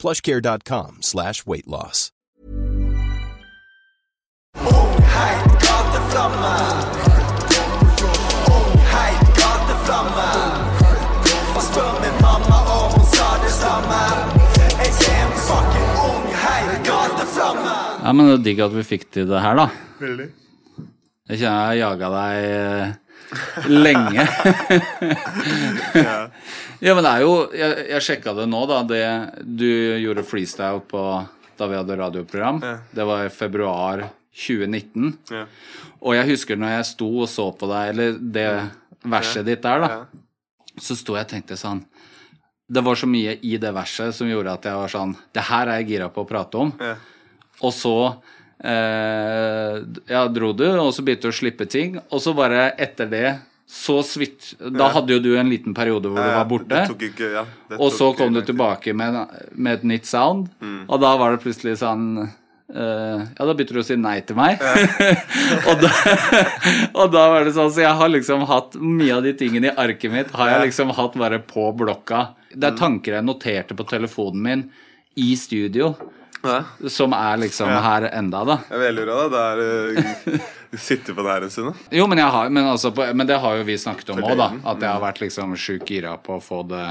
plushcare.com slash weight loss. Ungheit, gateflamme. Ungheit, gateflamme. Spør min mamma om hun sa det samme. Jeg en fucking ungheit, gateflamme. Ja, men det er digg at vi fikk til det her, da. Veldig. Jeg kjenner jeg har jaga deg eh, lenge. ja. Men det er jo Jeg, jeg sjekka det nå, da. Det, du gjorde freestyle på da vi hadde radioprogram. Ja. Det var i februar 2019. Ja. Og jeg husker når jeg sto og så på deg, eller det verset ditt der, da, Ja. så sto jeg og tenkte sånn Det var så mye i det verset som gjorde at jeg var sånn Det her er jeg gira på å prate om. Ja. Og så eh, ja, dro du, og så begynte du å slippe ting. Og så bare etter det så switch Da hadde jo du en liten periode hvor du Ja, var borte. Ikke, ja, det Og så kom du tilbake med, med et nytt sound, og da var det plutselig sånn uh, Ja, da begynte du å si nei til meg. og, da, og da var det sånn Så jeg har liksom hatt mye av de tingene i arket mitt har jeg liksom hatt bare på blokka. Det er tanker jeg noterte på telefonen min i studio, Ja. som er liksom her enda, da. Jeg er veldig bra. da. Det er uh, Sitte på det her en stund. da. Jo, men, har, men, altså, men det har jo vi snakket om òg, da. At jeg har vært liksom sjukt gira på å få det,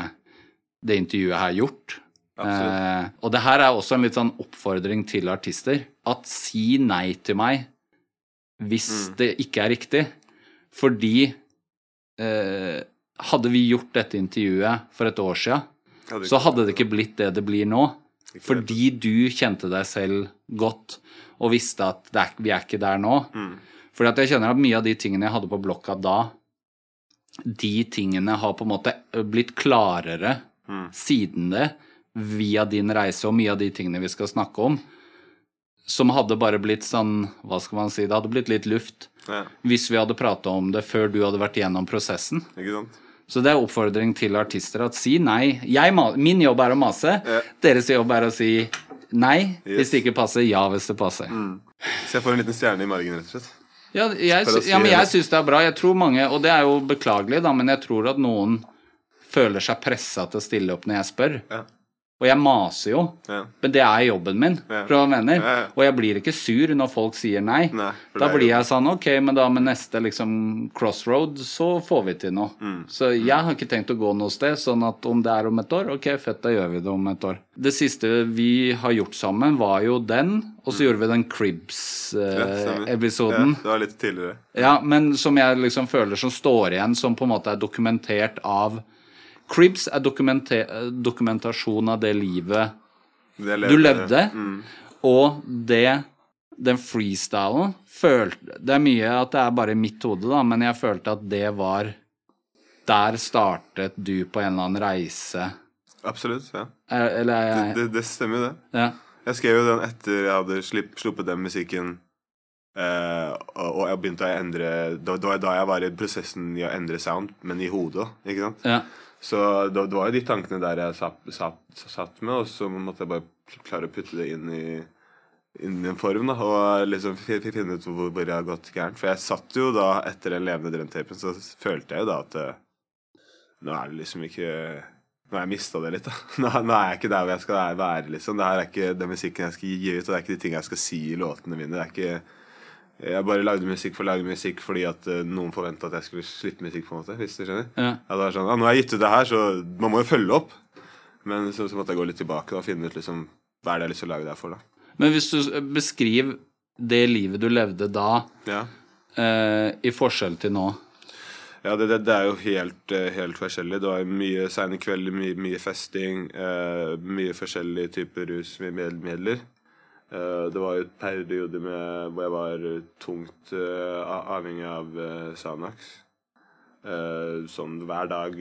det intervjuet her gjort. Eh, og det her er også en litt sånn oppfordring til artister. At si nei til meg hvis Mm. det ikke er riktig. Fordi eh, hadde vi gjort dette intervjuet for et år sia, så hadde det ikke blitt det det blir nå. Fordi du kjente deg selv godt og visste at er, vi er ikke der nå. Mm. Fordi at jeg kjenner at mye av de tingene jeg hadde på blokka da, de tingene har på en måte blitt klarere Mm. siden det, via din reise og mye av de tingene vi skal snakke om, som hadde bare blitt sånn, hva skal man si, det hadde blitt litt luft Ja, hvis vi hadde prata om det før du hadde vært gjennom prosessen. ikke sant? Så det er oppfordring til artister at si nei. Jeg, min jobb er å mase, Ja. deres jobb er å si nei hvis det ikke passer, ja hvis det passer. Så jeg får en liten stjerne i margen, rett og slett. Ja, jeg, si, ja, men jeg syns det er bra. Jeg tror mange, og det er jo beklagelig, da, men jeg tror at noen føler seg pressa til å stille opp når jeg spør. Ja. Og jeg maser jo, Ja. men det er jobben min. Ja. Hva jeg mener? Ja. Og jeg blir ikke sur når folk sier nei. Nei, da blir jeg sånn ok, men da med neste liksom crossroad så får vi til noe. Mm. Så jeg har ikke tenkt å gå noe sted, sånn at om det er om et år, ok, fett, da gjør vi det om et år. Det siste vi har gjort sammen, var jo den, og så gjorde vi den Mm. Cribs-episoden. Ja, det var litt tidligere. Ja, men som jeg liksom føler som står igjen, som på en måte er dokumentert av Cribs er dokumentasjon av det livet Det levde. du levde, Mm. og det den freestylen følte Det er mye at det er bare i mitt hode, da, men jeg følte at det var Der startet du på en eller annen reise. Absolutt. ja. Eh, Eller er Det, det, det stemmer det. ja. Jeg skrev jo den etter jeg hadde slipp, sluppet den musikken. Uh, og, og jeg begynte å endre det var da jeg var i prosessen i å endre sound, men i hodet. ikke sant? ja. Så det, det var jo de tankene der jeg satt, satt, satt med, og så måtte jeg bare klare å putte det inn i, inn i en form. da, Og liksom fi- fi- finne ut hvor, hvor jeg har gått gærent. For jeg satt jo da, etter den levende drømtapen, så følte jeg jo da at eh, nå er det liksom ikke Nå har jeg mista det litt, da. Nå, nå er jeg ikke der hvor jeg skal være, liksom. Det her er ikke den musikken jeg skal gi ut, og det er ikke de tingene jeg skal si i låtene mine. Det er ikke Jeg bare lagde musikk for å lage musikk fordi at uh, noen forventa at jeg skulle slippe musikk, på en måte, hvis du skjønner. ja. Ja, det var sånn, ja, nå har jeg gitt ut det her, så man må jo følge opp. Men så, så måtte jeg gå litt tilbake da, og finne ut liksom, hva er det jeg har lyst til å lage det her for. da. Men hvis du beskriver det livet du levde da, Ja, uh, i forskjell til nå ja det, det, det er jo helt, eh, helt forskjellig. Det var mye seine kvelder, mye, mye festing, uh, mye forskjellige typer rusmidler. Eh, det var jo et periode med, hvor jeg var tungt eh, avhengig av Xanax. Eh, sånn hver dag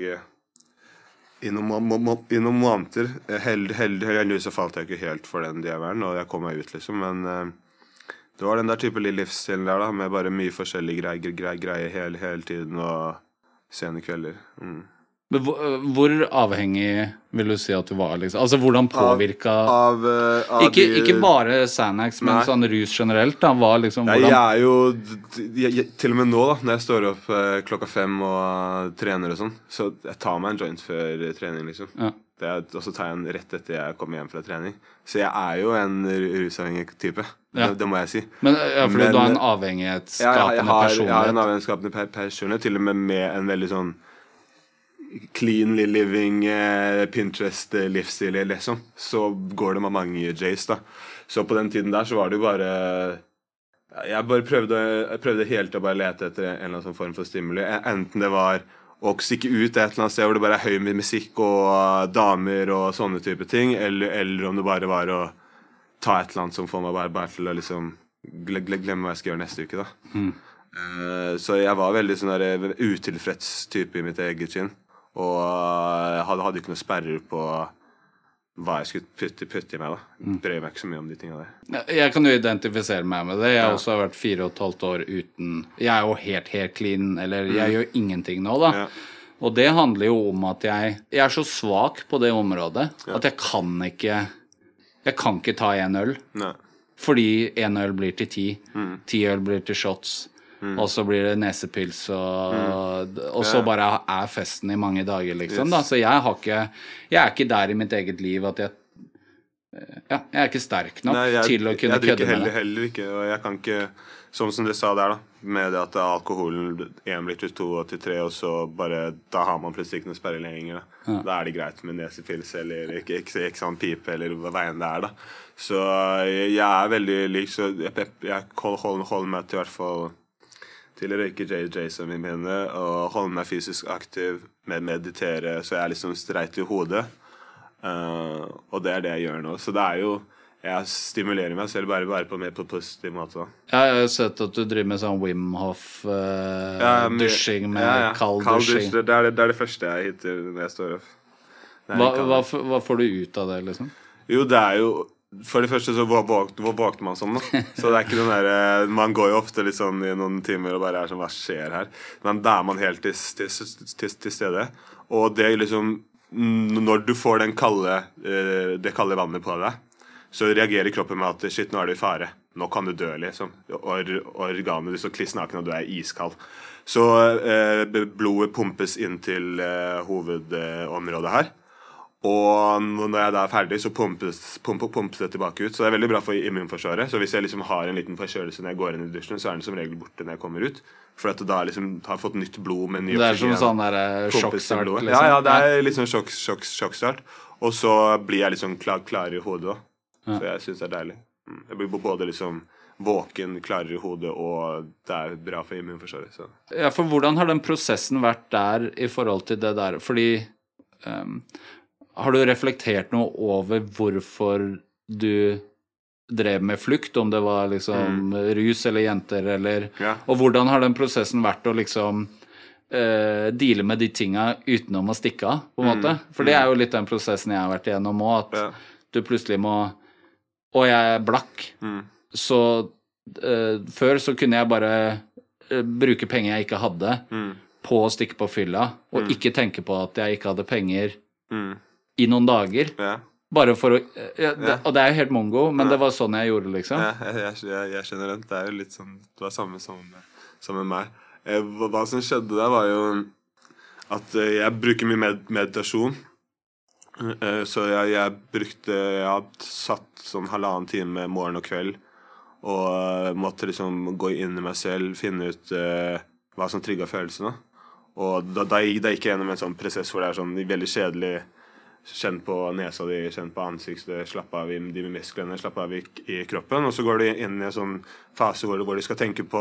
i noen, måneder Heldigvis held, held, så falt jeg ikke helt for den djevelen, og jeg kom meg ut, liksom. Men det var den der type livsstilen der, da, med bare mye forskjellige greier, greier, greier hele, hele, tiden og sene kvelder. Mm. Hvor, avhengig vil du si at du var? liksom? Altså Hvordan påvirka av, av, av ikke, ikke, bare Sanax, men nei. sånn rus generelt? da, var liksom, hvordan... Jeg er jo jeg, jeg, Til og med nå, da når jeg står opp eh, klokka fem og uh, trener og sånn, så jeg tar meg en joint før trening, liksom. Ja. Og så tar jeg en rett etter jeg kommer hjem fra trening. Så jeg er jo en rusavhengig type. Ja. Det, det, må jeg si. Men ja, Fordi men, du har en avhengighetsskapende ja, personlighet? Jeg har en avhengighetsskapende personlighet, til og med med en veldig sånn clean living, eh, Pinterest-livsstil, liksom, så går det med mange Jays, da. Så på den tiden der så var det jo bare Jeg bare prøvde, jeg prøvde helt å bare lete etter en eller annen form for stimuli. Enten det var å stikke ut et eller annet sted hvor det bare er høy musikk og damer og sånne type ting, eller, eller om det bare var å ta et eller annet som får meg bare, bare til å liksom glemme hva jeg skal gjøre neste uke, da. Mm. Uh, så jeg var veldig sånn der utilfreds type i mitt eget skinn. Og jeg hadde, hadde ikke noen sperrer på hva jeg skulle putte, putte i meg. da mm. Bryr meg ikke så mye om de tinga der. Jeg kan jo identifisere meg med det. Jeg har ja. også vært fire og et halvt år uten Jeg er jo helt, helt clean, eller jeg mm. gjør ingenting nå, da. Ja. Og det handler jo om at jeg, jeg er så svak på det området ja. at jeg kan ikke Jeg kan ikke ta én øl. Nei. Fordi én øl blir til ti. Mm. Ti øl blir til shots. Mm. Og så blir det nesepils, og, mm. og så bare er festen i mange dager, liksom. Yes. Da. Så jeg har ikke Jeg er ikke der i mitt eget liv at jeg Ja, jeg er ikke sterk nok Nei, jeg, til å kunne kødde med det. Heller ikke, og jeg kan ikke Sånn som dere sa der, da, med det at alkoholen én blir til to og til tre, og så bare Da har man plutselig ikke noen sperre lenger. Da. Ja. da er det greit med nesepils eller ikke, ikke, ikke sånn pipe eller hva veien det er, da. Så jeg, jeg er veldig lik, så jeg, jeg holder, holder meg til i hvert fall til å røyke JJ-som vi mener, og holde meg fysisk aktiv, med meditere, så jeg er liksom streit i hodet. Uh, og det er det jeg gjør nå. Så det er jo Jeg stimulerer meg selv bare, bare på mer på positiv måte. Ja, jeg har sett at du driver med sånn Wim Hof-dusjing uh, ja, med ja, kald, kald dusjing. Det det, det er det, første jeg hitter når jeg står opp. Hva, hva, hva får du ut av det, liksom? Jo, det er jo for det første så våkner man sånn, da. Så det er ikke den der, eh, Man går jo ofte litt sånn i noen timer og bare er sånn Hva skjer her? Men da er man helt til, til, til, til stede. Og det liksom Når du får kalde, eh, det kalde vannet på deg, så reagerer kroppen med at shit, nå er du i fare. Nå kan du dø, liksom. Or, organet ditt står kliss naken, og du er iskald. Så eh, blodet pumpes inn til eh, hovedområdet her. Og når jeg da er ferdig, så pumpes, pump, pumpes, det tilbake ut. Så det er veldig bra for immunforsvaret. Så hvis jeg liksom har en liten forkjølelse når jeg går inn i dusjen, så er den som regel borte når jeg kommer ut. For at du da liksom har fått nytt blod med ny Det er som sånn der eh, sjokkstart? Liksom. Ja, ja, det er liksom sjokk, sjokk, sjokkstart. Og så blir jeg liksom klar, klarere i hodet òg. Så jeg syns det er deilig. Mm. Jeg blir både liksom våken, klarere i hodet, og det er bra for immunforsvaret. Så. Ja, for hvordan har den prosessen vært der i forhold til det der? Fordi um, har du reflektert noe over hvorfor du drev med flukt, om det var liksom mm. rus eller jenter eller ja. Og hvordan har den prosessen vært å liksom uh, deale med de tinga utenom å stikke av, på en mm. måte? For det er jo litt den prosessen jeg har vært igjennom òg, at ja. du plutselig må Og jeg er blakk, mm. så uh, før så kunne jeg bare uh, bruke penger jeg ikke hadde, mm. på å stikke på fylla, og mm. ikke tenke på at jeg ikke hadde penger. Mm i noen dager. Ja. Bare for å ja, det, Og det er jo helt mongo, men det var sånn jeg gjorde det, liksom. Ja, jeg, jeg, jeg skjønner den. Det er jo litt sånn Det var samme som, som med meg. Eh, hva som skjedde der, var jo at eh, jeg bruker mye med, meditasjon. Eh, så jeg, jeg, brukte Jeg har satt sånn halvannen time morgen og kveld og måtte liksom gå inn i meg selv, finne ut uh, hva som trigga følelsene. Og da, da, da, gikk jeg gjennom en sånn prosess hvor det er sånn veldig kjedelig Kjenn på nesa di, kjenn på ansiktet, slapp av i de musklene, slapp av i, i, kroppen. Og så går du inn i en sånn fase hvor, hvor du skal tenke på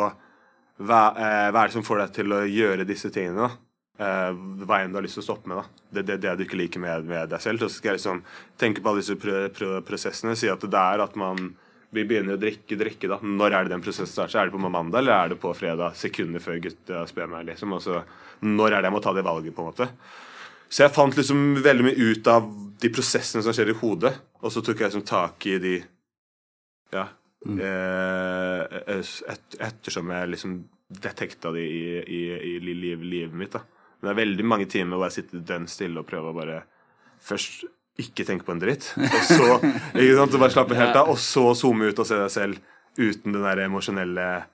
hva, eh, hva, er det som får deg til å gjøre disse tingene. Eh, hva enn du har lyst til å stoppe med. da. Det er det, det, du ikke liker med, med, deg selv. Så skal jeg liksom tenke på alle disse pr pr prosessene. Si at det er at man vi begynner å drikke, drikke da. Når er det den prosessen starter? Er det på mandag eller er det på fredag? Sekunder før gutta spør meg, liksom. Altså, når er det jeg må ta det valget, på en måte? Så jeg fant liksom veldig mye ut av de prosessene som skjer i hodet, og så tok jeg liksom tak i de Ja. Eh, et, ettersom jeg liksom detekta de i, i, i li- liv, livet mitt. da Men det er veldig mange timer hvor jeg sitter dønn stille og prøver å bare først ikke tenke på en dritt, og så ikke sant, bare slappe helt av, og så zoome ut og se deg selv uten den der emosjonelle eh,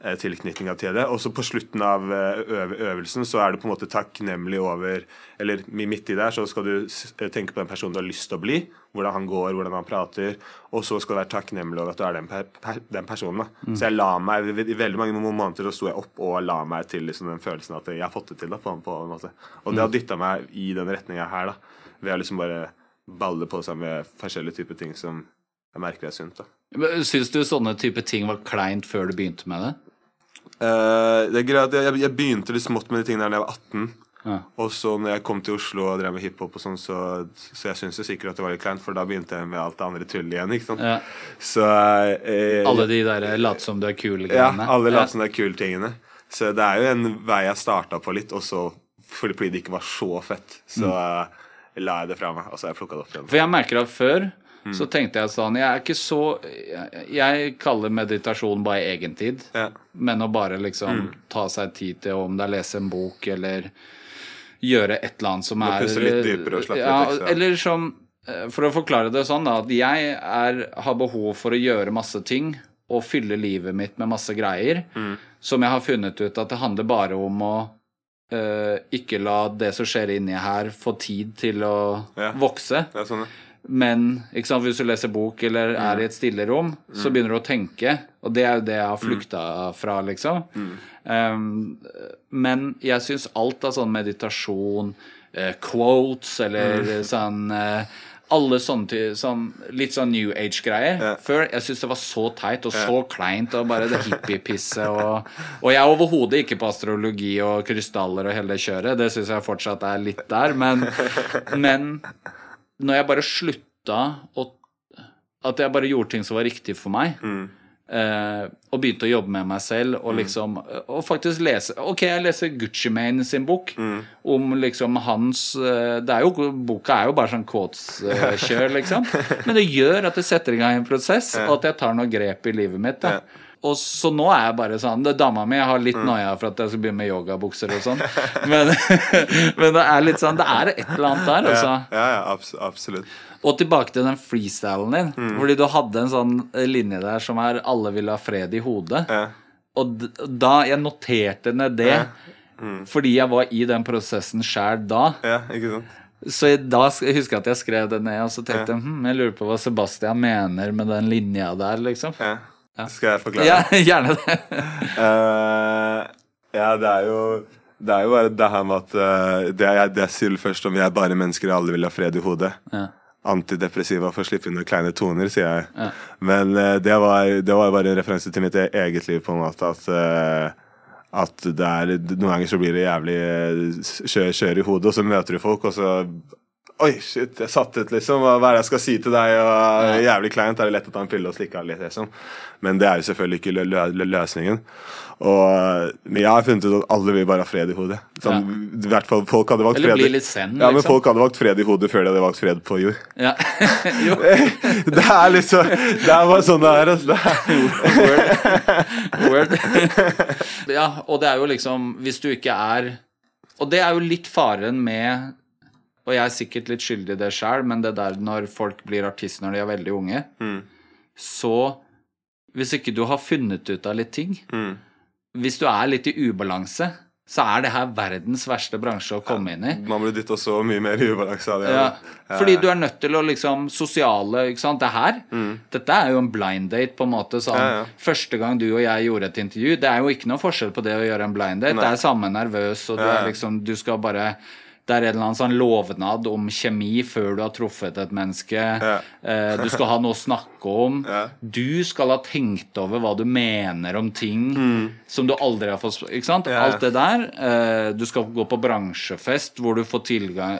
tilknytninga til det. Og så på slutten av eh, øvelsen så er du på en måte takknemlig over Eller midt i der så skal du eh, tenke på den personen du har lyst til å bli. Hvordan han går, hvordan han prater. Og så skal du være takknemlig over at du er den, per, den personen. da Så jeg la meg I veldig mange måneder så sto jeg opp og la meg til liksom, den følelsen at jeg har fått det til. da på, på en måte Og det har dytta meg i den retninga her. da Ved å liksom bare balle på seg med forskjellige typer ting som jeg merker er sunt. da Syns du sånne type ting var kleint før du begynte med det? Eh, det er greit, jeg, jeg begynte litt smått med de tingene da jeg var 18. Ja. Og så når jeg kom til Oslo og drev med hiphop, og sånn, så, så jeg syns sikkert at det var litt kleint, for da begynte jeg med alt det andre tullet igjen. ikke sant? Ja. Så eh, Alle de der late som du er kul Ja, alle Ja. som det er kule-tingene. Så det er jo en vei jeg starta på litt, og så fordi, fordi det ikke var så fett, så Mm. eh, la jeg det fra meg, og så har jeg plukka det opp igjen. For jeg merker at før Mm. så tenkte jeg sånn Jeg er ikke så Jeg, jeg kaller meditasjon bare egentid. Ja. Men å bare liksom Mm. ta seg tid til om det er lese en bok eller gjøre et eller annet som er pusse litt dypere og slappe ja, litt ekstra. Eller som eh, For å forklare det sånn, da, at jeg er, har behov for å gjøre masse ting og fylle livet mitt med masse greier Mm. som jeg har funnet ut at det handler bare om å uh, ikke la det som skjer inni her, få tid til å Ja. vokse. Det er sånn, ja. Men sant, hvis du leser bok eller er i et stille rom, så begynner du å tenke. Og det er jo det jeg har flykta fra, liksom. Um, men jeg syns alt av sånn meditasjon, uh, quotes eller sånn uh, alle sånne sånn, litt sånn New Age-greier. Ja. Før jeg syntes det var så teit og så kleint og bare det hippiepisset og Og jeg er overhodet ikke på astrologi og krystaller og hele det kjøret. Det syns jeg fortsatt er litt der. Men, men når jeg bare slutta å At jeg bare gjorde ting som var riktig for meg, eh, og begynte å jobbe med meg selv og liksom Og faktisk lese Ok, jeg leser Gucci Mane sin bok om liksom hans eh, det er jo, Boka er jo bare sånn quotes-kjør, liksom. Men det gjør at det setter i gang en prosess, og at jeg tar noe grep i livet mitt. da og så nå er jeg bare sånn det, Dama mi har litt noia for at jeg skal begynne med yogabukser og sånn. Men, men det er litt sånn Det er et eller annet der, altså. Ja, ja, abs absolutt. Og tilbake til den freestylen din. Fordi du hadde en sånn linje der som er 'alle vil ha fred i hodet'. Ja. Og da Jeg noterte ned det fordi jeg var i den prosessen sjæl da. ja, ikke sant? Så jeg, da jeg husker at jeg skrev det ned, og så tenkte jeg hm, jeg lurer på hva Sebastian mener med den linja der, liksom. Ja. Skal jeg forklare? Ja, gjerne det. uh, ja, det er jo det er jo bare det her med at uh, det, jeg, det sier først om vi er bare mennesker og alle vil ha fred i hodet. Ja. Antidepressiva å slippe unna kleine toner, sier jeg. Men uh, det, var, det var bare en referanse til mitt e- eget liv, på en måte. At, uh, at det er, noen ganger så blir det jævlig kjør, kjør i hodet, og så møter du folk, og så Oi, shit, jeg satt ut, liksom. Hva er det jeg skal si til deg? Og, Jævlig kleint. Er det lett å ta en pille og slikke av litt, liksom. Men det er jo selvfølgelig ikke lø lø løsningen. Og, men jeg har funnet ut at alle vil bare ha fred i hodet. Sånn, ja. hvert fall folk hadde valgt Eller fred bli litt zen, Ja, men liksom. folk hadde valgt fred i hodet før de hadde valgt fred på jord. Ja. jo. Det er liksom Det er bare sånn det er. Altså. Det er. Word. ja, og det er jo liksom Hvis du ikke er Og det er jo litt faren med Og jeg er sikkert litt skyldig i det sjøl, men det der når folk blir artister når de er veldig unge, så Hvis ikke du har funnet ut av litt ting Hvis du er litt i ubalanse, så er det her verdens verste bransje å komme inn i. Man blir dytta så mye mer i ubalanse av det. Ja, fordi du er nødt til å liksom Sosiale, ikke sant. Det her, dette er jo en blind date, på en måte. Sånn, Mm. Ja, ja. Første gang du og jeg gjorde et intervju, det er jo ikke noe forskjell på det å gjøre en blind date. Nei. Det er samme nervøs, og du Ja, ja. er liksom Du skal bare det er en eller annen sånn lovnad om kjemi før du har truffet et menneske. Ja. du skal ha noe å snakke om. Ja. Du skal ha tenkt over hva du mener om ting som du aldri har fått Ikke sant? Mm. Ja. Alt det der. Eh, du skal gå på bransjefest hvor du får tilgang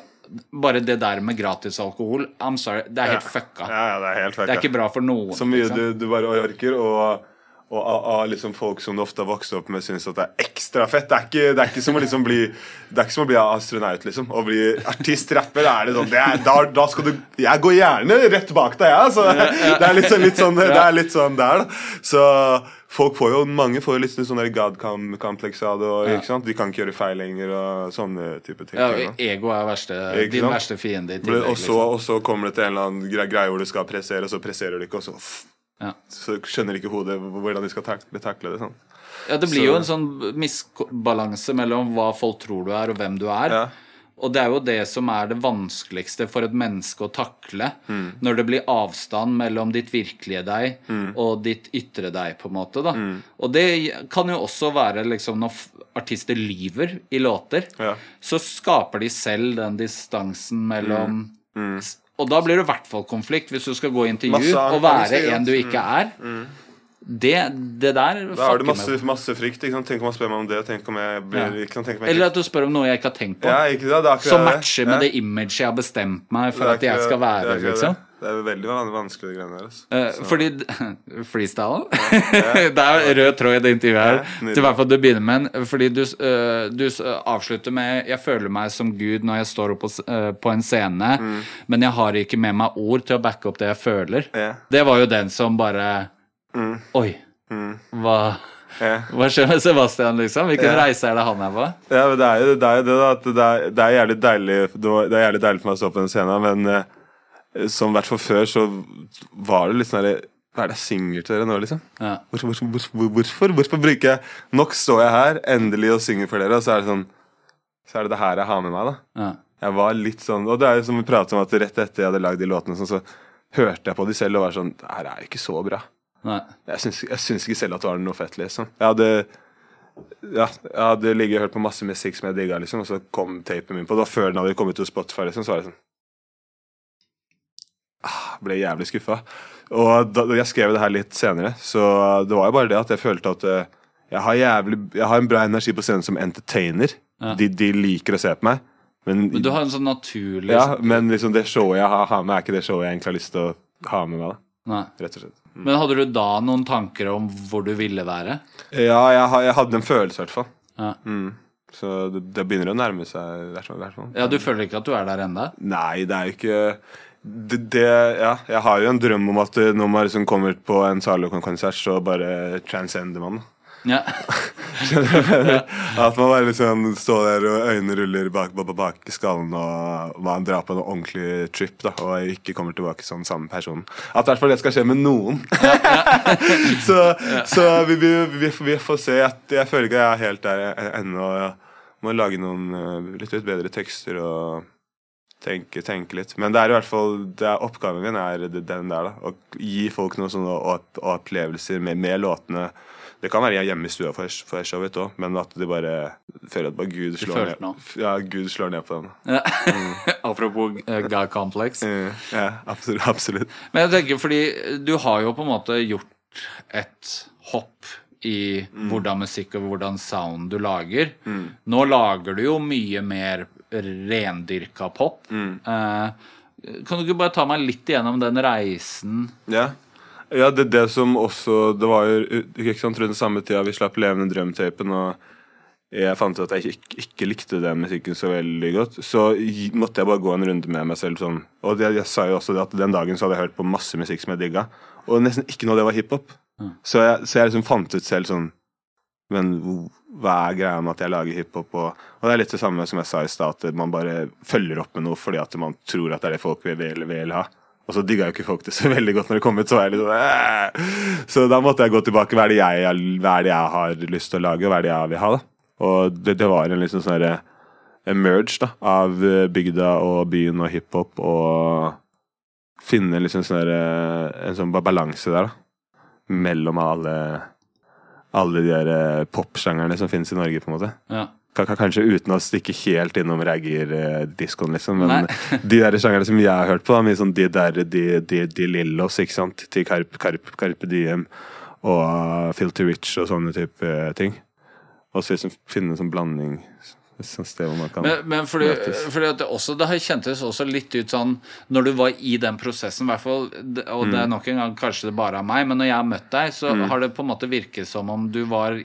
Bare det der med gratis alkohol, I'm sorry, det er helt fucka. Ja, ja, det er helt fucka. Det er ikke bra for noen. Så mye du, du bare orker, og, og av, liksom folk som du ofte har vokst opp med, syns at det er ekstra fett. Det er ikke, det er ikke som å liksom bli Det er ikke som å bli astronaut, liksom. Å bli artist, rapper, er det sånn det er, da, da skal du Jeg går gjerne rett bak deg, jeg. Altså. Det er litt sånn, litt sånn, det er litt sånn der, da. Så folk får jo Mange får jo litt sånn God-kompleks av det. Ikke sant? De kan ikke gjøre feil lenger og sånne type ting. Ja, ego er verste, din verste fiende i tillegg. Og så, Liksom. og så kommer det til en eller annen gre- greie hvor du skal pressere, og så presserer du ikke, og så, Ja. så skjønner ikke hodet hvordan de skal takle, takle det. sånn. Ja, det blir Så- jo en sånn misbalanse mellom hva folk tror du er, og hvem du er. Ja. Og det er jo det som er det vanskeligste for et menneske å takle. Mm. Når det blir avstand mellom ditt virkelige deg Mm. og ditt ytre deg, på en måte. da. Og det kan jo også være liksom når artister lyver i låter, Ja. så skaper de selv den distansen mellom Mm. S- Og da blir det i hvert fall konflikt, hvis du skal gå i intervju og være en du ikke er. Det, det der Da har du masse, masse frykt. Tenk om han spør meg om det. Tenk om jeg blir Ja. Tenk om jeg Eller at du spør om noe jeg ikke har tenkt på. ja, ikke? Som matcher med det imaget jeg har bestemt meg for at jeg skal være. liksom Det er veldig van- vanskelig, de greiene der. Altså. Eh, fordi Freestyle? det er rød tråd i det intervjuet her. Ja. Til hvert fall du begynner med en. Fordi du, eh, du avslutter med 'Jeg føler meg som Gud når jeg står opp på, eh, en scene', men jeg har ikke med meg ord til å backe opp det jeg føler. Mm. Ja. Det var jo den som bare Oi. Hva, Ja. hva skjer med Sebastian, liksom? Hvilken Ja. reise er det han er på? Ja, men det er jo det, er jo det da, at det er, det er deilig Det er jævlig deilig for meg å stå på den scenen, men eh, som i hvert fall før, så var det litt sånn herre Hva er det jeg synger til dere nå, liksom? Ja. Hvor, hvor, hvor, hvorfor? Hvorfor bruker jeg Nok står jeg her, endelig, og synger for dere, og så er det sånn Så er det det her jeg har med meg, da. Ja. Jeg var litt sånn Og det er jo som vi pratet om at rett etter jeg hadde lagd de låtene, sånn, så hørte jeg på de selv og var sånn Det her er jo ikke så bra. Nei. Jeg syns, jeg syns ikke selv at det var noe fett, liksom. Jeg hadde ja, jeg hadde ligget og hørt på masse musikk som jeg digga, liksom, og så kom tapen min på. Det var før den hadde kommet til Spotify, liksom, så var det sånn Ble jævlig skuffa. Og da, jeg skrev det her litt senere, så det var jo bare det at jeg følte at eh, jeg har, jævlig, jeg har en bra energi på scenen som entertainer. Ja. De, de liker å se på meg. Men, Men du har en sånn naturlig ja, men liksom det showet jeg har, har med, er ikke det showet jeg egentlig har lyst til å ha med meg. da Nei. Rett og slett. Men hadde du da noen tanker om hvor du ville være? Ja, jeg, jeg hadde en følelse, i hvert fall. Ja. Mm. Så det, det begynner å nærme seg. hvert fall- hvert fall. Ja, Du føler ikke at du er der ennå? Nei, det er jo ikke det, det, ja, Jeg har jo en drøm om at eh, når man liksom kommer på en Zalo-konsert, så bare transcender man. Ja. At man bare liksom står der og øynene ruller bak, bak, bak skallen, og man drar på en ordentlig trip da, og ikke kommer tilbake som samme person. At i hvert fall det skal skje med noen. så så vi, vi, vi, vi får se. Jeg, jeg føler ikke jeg er helt der ennå. Må lage noen eh, litt bedre tekster og tenke, tenke litt. Men det er i hvert fall det er, oppgaven min er den der. da Å gi folk noen sånne opplevelser med, med låtene. Det kan være jeg hjemme i stua for, for showet òg, men at de bare føler at bare Gud slår, ned, ja, Gud slår ned på dem. Ja. Apropos uh. Eh, Ja, absolutt. absolutt. Men jeg tenker fordi du har jo på en måte gjort et hopp i hvordan musikk og hvordan sound du lager. Nå lager du jo mye mer rendyrka pop. Eh, kan du ikke bare ta meg litt igjennom den reisen? Ja. Ja, det, det som også Det var jo ikke sant, rundt samme tida vi slapp Levende drøm-tapen, og jeg fant ut at jeg ikke, ikke likte den musikken så veldig godt. Så måtte jeg bare gå en runde med meg selv sånn. Og det, jeg sa jo også det at den dagen så hadde jeg hørt på masse musikk som jeg digga, og nesten ikke noe av det var hiphop. Så, jeg, så jeg liksom fant ut selv sånn Men hva er greia med at jeg lager hiphop? Og, og det er litt det samme som jeg sa i stad, at man bare følger opp med noe fordi at man tror at det er det folk vil, vil, vil ha. Og så digga jo ikke folk det så veldig godt når det kom ut. Så sånn! Så da måtte jeg gå tilbake. Hva er det jeg, hva er det jeg har lyst til å lage, og hva er det jeg vil ha? da? Og det, det var en liksom sånn merge da, av eh, bygda og byen og hiphop, og finne liksom sånne, en sånn balanse der, da. Mellom alle alle de der eh, popsjangerne som finnes i Norge, på en måte. Ja. Kanskje uten å stikke helt innom ragger-diskoen, liksom. Men de der sjangerne som jeg har hørt på, da, mye sånn de der de, de, de Lillos, ikke sant, til Carpe, Carpe, Carpe Diem og Filter Rich og sånne type eh, ting. Og så liksom finne en sånn blanding sted hvor man kan Men, men fordi, møtes. fordi det, også, det har kjentes også litt ut sånn Når du var i den prosessen, i hvert fall, og det er Mm. nok en gang kanskje det bare er meg, men når jeg har møtt deg, så har det på en måte virket som om du var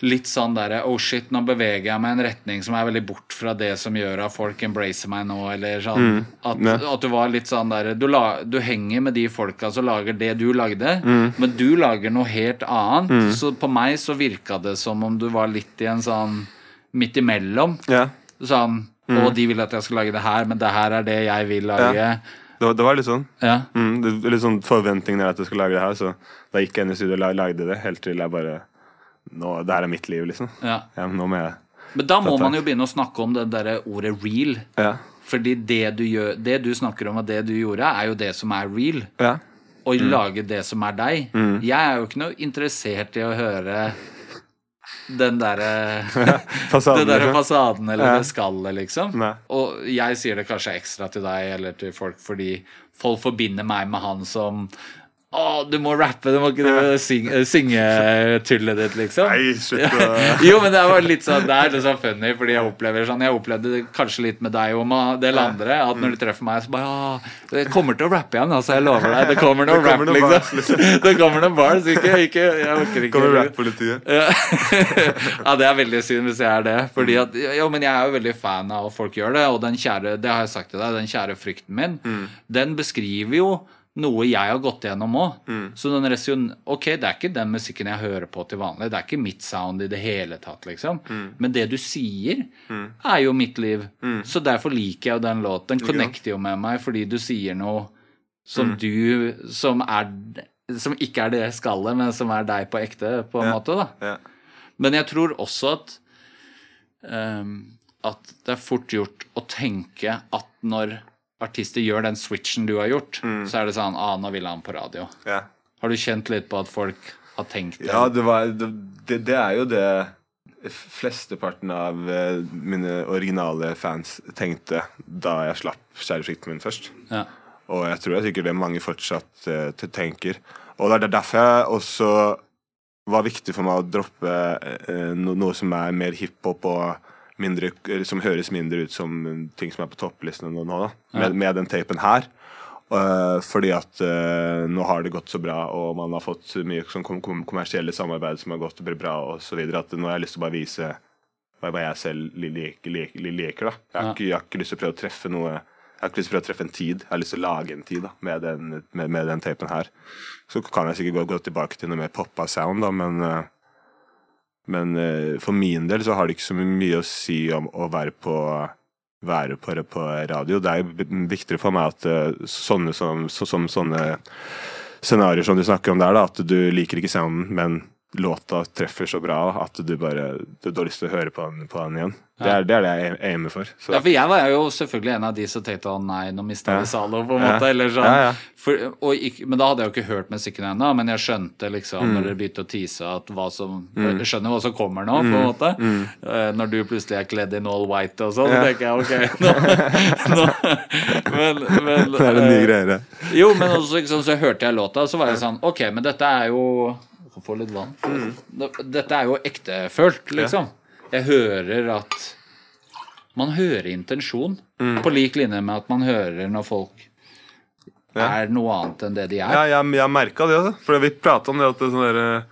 litt sånn derre Oh shit, nå beveger jeg meg i en retning som er veldig bort fra det som gjør at folk embracer meg nå, eller sånn. At, Ja. at du var litt sånn derre du, du henger med de folka som lager det du lagde, men du lager noe helt annet. Så på meg så virka det som om du var litt i en sånn midt imellom. Ja. Sånn Og de vil at jeg skal lage det her, men det her er det jeg vil lage. Ja. Det var, det var litt sånn. Ja. Mm, det litt sånn forventningen er at jeg skulle lage det her, så da gikk jeg inn i studio og lagde det, helt til jeg bare Nå, det her er mitt liv, liksom. ja. Ja, nå må jeg Men da må man jo begynne å snakke om det derre ordet real. Ja. Fordi det du, gjør, det du snakker om, og det du gjorde, er jo det som er real. ja. Å lage det som er deg. Jeg er jo ikke noe interessert i å høre den derre Fasaden, derre liksom. fasaden eller Ja. det skallet, liksom. Nei. Og jeg sier det kanskje ekstra til deg eller til folk fordi folk forbinder meg med han som å, du må rappe, du må ikke drive og syng- eh, synge tullet ditt, liksom. Nei, slutt å jo, men det var litt sånn Det er litt sånn funny, fordi jeg opplever sånn Jeg opplevde det kanskje litt med deg og med en del andre. At når du treffer meg, så bare «Åh, Det kommer til å rappe igjen, altså. Jeg lover deg. Det kommer noe rap, bars, liksom. Det kommer noen bars. Ikke, ikke Jeg orker ikke Kommer rap-politiet. ja. ja, det er veldig synd hvis jeg er det. Fordi at, jo, men jeg er jo veldig fan av at folk gjør det, og den kjære, det har jeg sagt til deg, den kjære frykten min, den beskriver jo noe jeg har gått gjennom òg. Så den resion, ok, det er ikke den musikken jeg hører på til vanlig, det er ikke mitt sound i det hele tatt, liksom. Men det du sier, er jo mitt liv. Så derfor liker jeg jo den låten. Den connecter jo med meg fordi du sier noe som du Som er Som ikke er det skallet, men som er deg på ekte, på en Ja. måte, da. Ja. Men jeg tror også at um, At det er fort gjort å tenke at når artister gjør den switchen du har gjort, så er det sånn Ah, nå vil han på radio. Ja. Har du kjent litt på at folk har tenkt det? Ja, det, var, det, det, er jo det flesteparten av eh, mine originale fans tenkte da jeg slapp Skjærefrykten min først. Ja. Og jeg tror er sikkert det mange fortsatt uh, tenker. Og det er derfor jeg også var viktig for meg å droppe uh, no, noe som er mer hiphop og mindre, som høres mindre ut som ting som er på topplisten nå, da. Med, med den tapen her. Uh, fordi at uh, nå har det gått så bra, og man har fått mye sånn kom kom kommersielle samarbeid som har gått bra, videre, at nå har jeg lyst til å bare vise hva jeg selv liker. liker, li- liker da. Jeg, har ikke, jeg har ikke lyst til å prøve å treffe noe Jeg har ikke lyst til å treffe en tid. Jeg har lyst til å lage en tid da, med den, med, med den tapen her. Så kan jeg sikkert gå, gå tilbake til noe mer poppa sound, da, men eh, men eh, for min del så har det ikke så mye å si om å være på være på, på radio. Det er viktigere for meg at eh, sånne, som, så, som, sånne scenarioer som du snakker om der, da, at du liker ikke sounden, men låta treffer så bra at du bare du, har lyst til å høre på den, på den igjen. Det er det, er det jeg aimer for. Så. Ja, for jeg var jo selvfølgelig en av de som tenkte å nei, nå mista vi Ja. Zalo, på en Ja. måte. Eller sånn. Ja. For, og men da hadde jeg jo ikke hørt musikken ennå, men jeg skjønte liksom Mm. når dere begynte å tease at hva som Jeg skjønner hva som kommer nå, på en Mm. måte. Eh, når du plutselig er kledd in all white og sånn, ja. tenker jeg ok, nå, nå Men, men det er en ny eh, greie. jo, men også, sånn, så hørte jeg låta, og så var jeg sånn Ok, men dette er jo Jeg kan få litt vann. Mm. Dette er jo ektefølt, liksom. Jeg hører at Man hører intensjon, på lik linje med at man hører når folk Ja. er noe annet enn det de er. Ja, jeg, jeg merka det, altså. For vi prata om det at det er sånn derre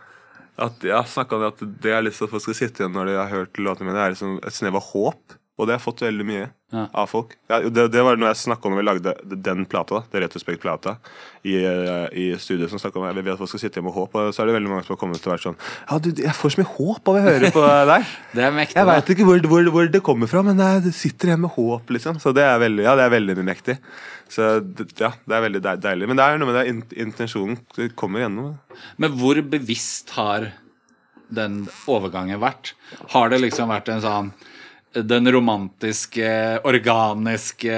at jeg snakka om det at det jeg har lyst til at folk skal sitte igjen når de har hørt låtene mine, er liksom et snev av håp. Og det har jeg fått veldig mye Ja. av folk. Ja, det, det var noe jeg snakka om når vi lagde den plata, det Retrospekt-plata, i, eh, i studio. som snakket om Jeg vil at folk skal sitte hjemme og håp. Og så er det veldig mange som har kommet til å være sånn Ja, du, jeg får så mye håp av å høre på deg. Det er mektig. Jeg veit ikke hvor, hvor, hvor det kommer fra, men jeg sitter igjen med håp, liksom. Så det er veldig, ja, det er veldig mektig. Så ja, det er veldig deilig. Men det er noe med det intensjonen. Kommer gjennom. Men hvor bevisst har den overgangen vært? Har det liksom vært en sånn den romantiske, organiske,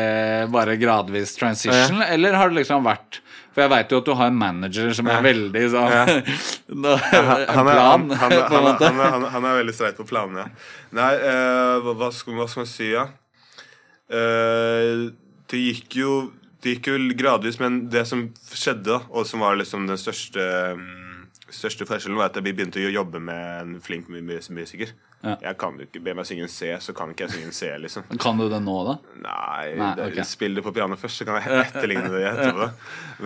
bare gradvis transition, eller har det liksom vært For jeg veit jo at du har en manager som er veldig sånn plan, han, han, på en måte. han, han, han er veldig streit på planene. Nei, uh, hva, hva, skal, hva skal man si, ja? Uh, det gikk jo Det gikk jo gradvis, men det som skjedde, og som var liksom den største mm, Største forskjellen var at jeg begynte å jobbe med en flink musiker. Ja. Jeg kan jo ikke be meg synge en C, så kan ikke jeg synge en C, liksom. Kan du det nå, da? Nei, Nei, det, ok. spill det på piano først, så kan jeg etterligne det etterpå.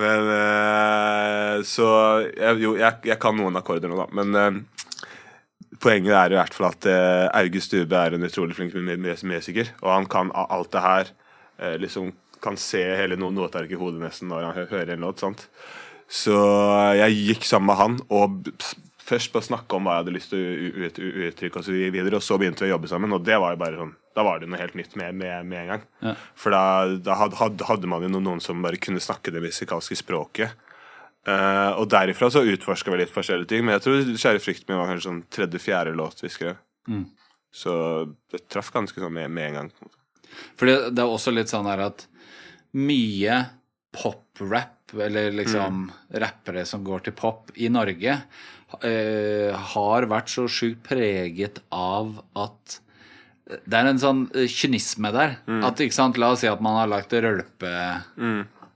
Men uh, Så jeg, Jo, jeg, jeg kan noen akkorder nå, da. Men uh, poenget er i hvert fall at uh, August Dube er en utrolig flink mu- mu- musiker. Og han kan alt det her. liksom kan se hele no notearket i hodet nesten når han hører en låt. sant? Så jeg gikk sammen med han og først på å snakke om hva jeg hadde lyst til å uttrykke, og så videre, og så begynte vi å jobbe sammen. Og det var jo bare sånn, da var det noe helt nytt med, med, med en gang. Ja. For da, da had- had- hadde man jo noen, som bare kunne snakke det musikalske språket. Uh, og derifra så utforska vi litt forskjellige ting. Men jeg tror 'Kjære frykt min' var kanskje sånn tredje-fjerde låt vi skrev. Mm. Så det traff ganske sånn med, med en gang. For det, det er også litt sånn her at mye pop-rap, eller liksom rappere som går til pop i Norge, uh, har vært så sjukt preget av at det er en sånn eh, kynisme der. At, ikke sant, La oss si at man har lagt rølpe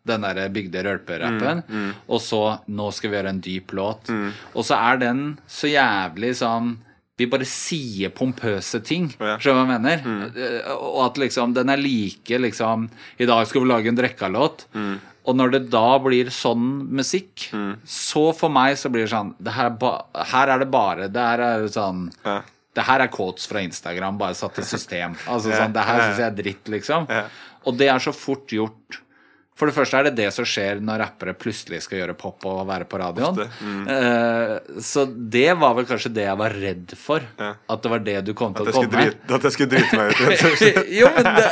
Den der bygde rølperappen, og så Nå skal vi gjøre en dyp låt. Og så er den så jævlig sånn vi bare sier pompøse ting. Ja. Skjønner du hva jeg mener? Mm. Og at liksom den er like liksom I dag skal vi lage en Drekka-låt. Og når det da blir sånn musikk, så for meg så blir det sånn det her, er her er det bare Det her er sånn Ja. Det her er quotes fra Instagram, bare satt i system. Altså sånn, Det her syns jeg er dritt, liksom. Ja. Og det er så fort gjort. For det første er det det som skjer når rappere plutselig skal gjøre pop og være på radioen. Mm. Uh, så det var vel kanskje det jeg var redd for. Ja. At det var det du kom til å komme med. at jeg skulle drite meg ut. jo, men det,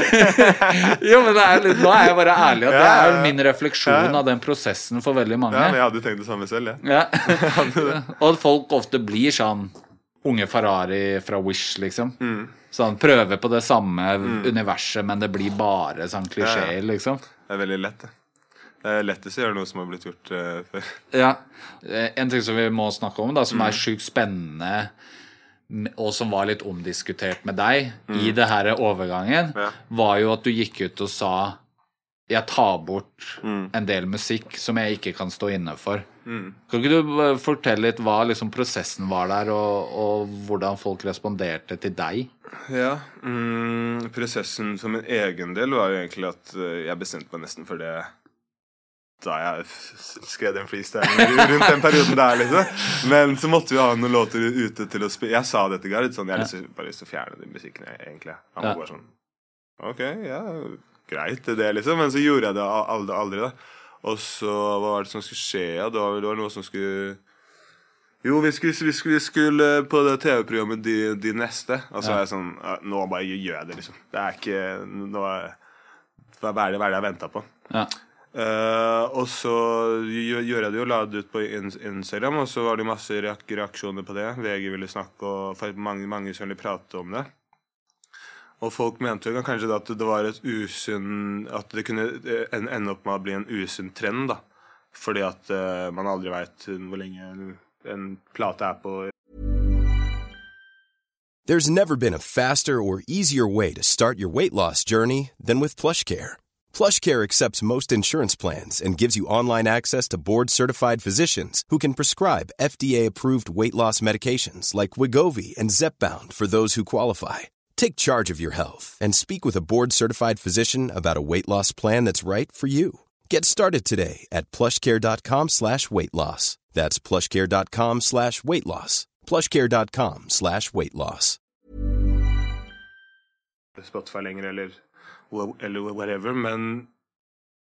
jo, men det er litt, nå er jeg bare ærlig. At det Ja, er jo min refleksjon av den prosessen for veldig mange. Ja, men jeg hadde tenkt det samme selv, jeg. Ja. Og at folk ofte blir sånn unge Ferrari fra Wish, liksom. Mm. Sånn prøve på det samme universet, men det blir bare sånn klisjeer, liksom. Det er veldig lett, det. Det er lettest å gjøre noe som har blitt gjort uh, før. Ja. Eh, En ting som vi må snakke om, da, som Mm. er sjukt spennende, og som var litt omdiskutert med deg i Mm. det her overgangen, Ja. var jo at du gikk ut og sa jeg tar bort Mm. en del musikk som jeg ikke kan stå inne for. Kan ikke du eh, fortelle litt hva liksom prosessen var der, og, og hvordan folk responderte til deg? Ja, mm, Prosessen for min egen del var jo egentlig at eh, jeg bestemte meg nesten for det da jeg skrev den freestylen rundt den perioden der, liksom. Men så måtte vi ha noen låter ute til å spille. Jeg sa det til Gard. Sånn, jeg har bare lyst til å fjerne den musikken, egentlig. Han var bare sånn OK, ja, greit, det, liksom. Men så gjorde jeg det aldri, aldri da. Og så hva var det som skulle skje? Ja, det var, det var noe som skulle jo, vi skulle, vi skulle, vi skulle på det TV-programmet de, de neste. Og så Ja. er jeg sånn Nå bare gjør jeg det, liksom. Det er ikke nå er, Hva er det, hva er det jeg venta på? Ja. Uh, og så gjør jeg det jo, la det ut på Instagram, og så var det masse reaksjoner på det. VG ville snakke, og mange, mange som ville prate om det. Og folk mente jo kanskje at det var et At det kunne eh, ende opp med å bli en usunn trend, da. Fordi at eh, man aldri veit hvor lenge en, en plate er på There's never been a faster or easier way to start your weight loss journey than with PlushCare. PlushCare accepts most insurance plans and gives you online access to board-certified physicians who can prescribe FDA-approved weight loss medications like Wigovi and Zepbound for those who qualify. Take charge of your health and speak with a board-certified physician about a weight loss plan that's right for you. Get started today at plushcare.com slash weight loss. That's plushcare.com slash weight loss. plushcare.com slash weight loss. Spotify lenger, eller, eller whatever, men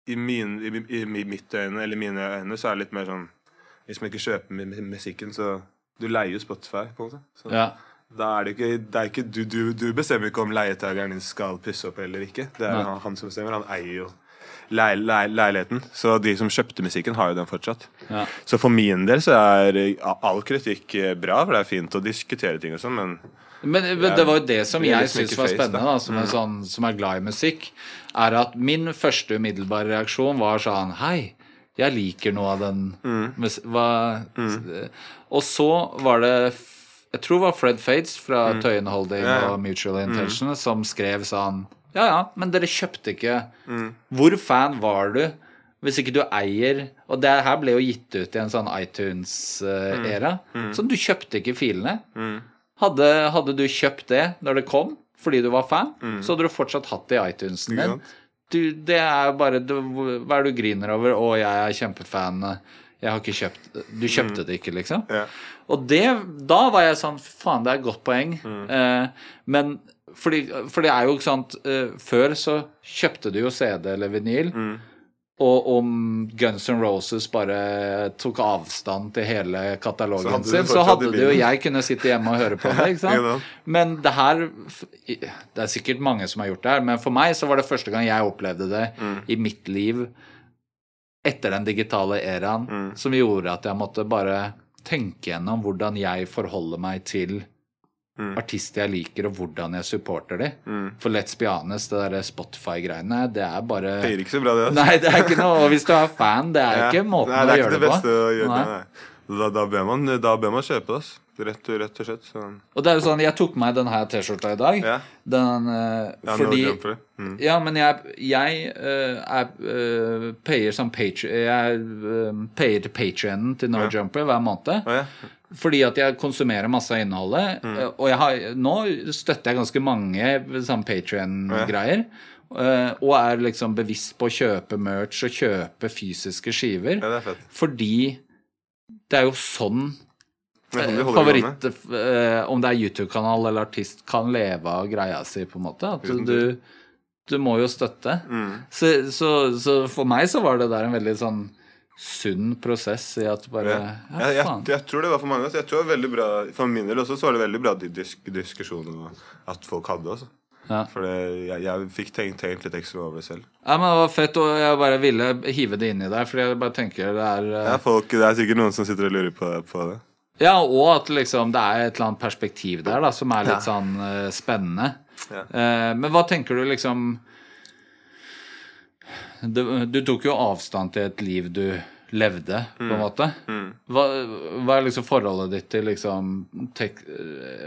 i, min, i, i mitt øyne, eller mine øyne, så er det litt mer sånn Hvis man ikke kjøper mu- mu- musikken, så Du leier jo Spotify, på en måte. Så Ja. Da er det ikke, det er ikke du, du, du bestemmer ikke om leietakeren din skal pusse opp eller ikke. Det er Nei. han, som bestemmer. Han eier jo leil, leil, leiligheten. Så de som kjøpte musikken, har jo den fortsatt. Ja. Så for min del så er all kritikk eh, bra, for det er fint å diskutere ting og sånn, men Men men det var jo det som Det er jeg liksom syns var spennende, da. som, en sånn, som er glad i musikk, er at min første umiddelbare reaksjon var sånn Hei, jeg liker noe av den mm. hva, Og så var det Jeg tror det var Fred Fades fra Tøyen Holding Ja, ja. og Mutual Intention som skrev sånn Ja ja, men dere kjøpte ikke Hvor fan var du Hvis ikke du eier Og det her ble jo gitt ut i en sånn iTunes-æra. Så du kjøpte ikke filene. Hadde, hadde du kjøpt det når det kom, fordi du var fan, så hadde du fortsatt hatt det i iTunes-en din. Du, det er bare du, Hva er det du griner over? 'Å, jeg er kjempefan. Jeg har ikke kjøpt Du kjøpte det ikke, liksom? Ja. Og det, da var jeg sånn Faen, det er et godt poeng. Eh, men fordi, for det er jo ikke sant eh, Før så kjøpte du jo CD eller vinyl. Og om Guns N' Roses bare tok avstand til hele katalogen sin, så hadde du og jeg kunne sitte hjemme og høre på det. ikke Ja sant? Men det her Det er sikkert mange som har gjort det her, men for meg så var det første gang jeg opplevde det Mm. i mitt liv etter den digitale eraen, Mm. som gjorde at jeg måtte bare tenke gjennom hvordan jeg forholder meg til Mm. artister jeg liker, og hvordan jeg supporter dem. For Let's Be Honest, det der Spotify-greiene, det er bare Det gir ikke så bra, det. altså. Nei, det er ikke noe Og hvis du er fan, det er Ja. ikke måten nei, å det er gjøre ikke det, det beste å gjøre. Nei. Nei. Da, da, bør man, da bør man kjøpe det, altså. Rett, rett og slett. Så. Og det er jo sånn, jeg tok meg den her T-skjorta i dag. Ja. Den uh, Ja, fordi jumper. Mm. Ja, men jeg, jeg uh, er uh, payer som patri Jeg eh, payer til patrionen til No Ja. Jumper hver måned. Ja. Fordi at jeg konsumerer masse av innholdet. Mm. eh, Og har, nå støtter jeg ganske mange sånn Patrion-greier. Uh, Og er liksom bevisst på å kjøpe merch og kjøpe fysiske skiver. ja, det fett. Fordi det er jo sånn favoritt eh, Om det er YouTube-kanal eller artist, kan leve av greia si, på en måte. At du, du må jo støtte. Mm. Så, så, så for meg så var det der en veldig sånn sunn prosess i at bare Ja. Ja, Jeg, jeg, jeg tror det var for mange. Jeg tror det var veldig bra For min del også så var det veldig bra de disk, diskusjonene at folk hadde. Også. Ja. For jeg, jeg fikk tenkt, tenkt litt ekstra over det selv. Ja, men det var fett, og jeg bare ville hive det inn i deg. fordi jeg bare tenker det er eh, Ja, folk, Det er sikkert noen som sitter og lurer på, på det. Ja, og at liksom det er et eller annet perspektiv der da, som er litt Ja. sånn uh, spennende. Ja. Eh, men hva tenker du liksom du, du tok jo avstand til et liv du levde, på Mm. en måte. Hva, hva er liksom forholdet ditt til liksom tek,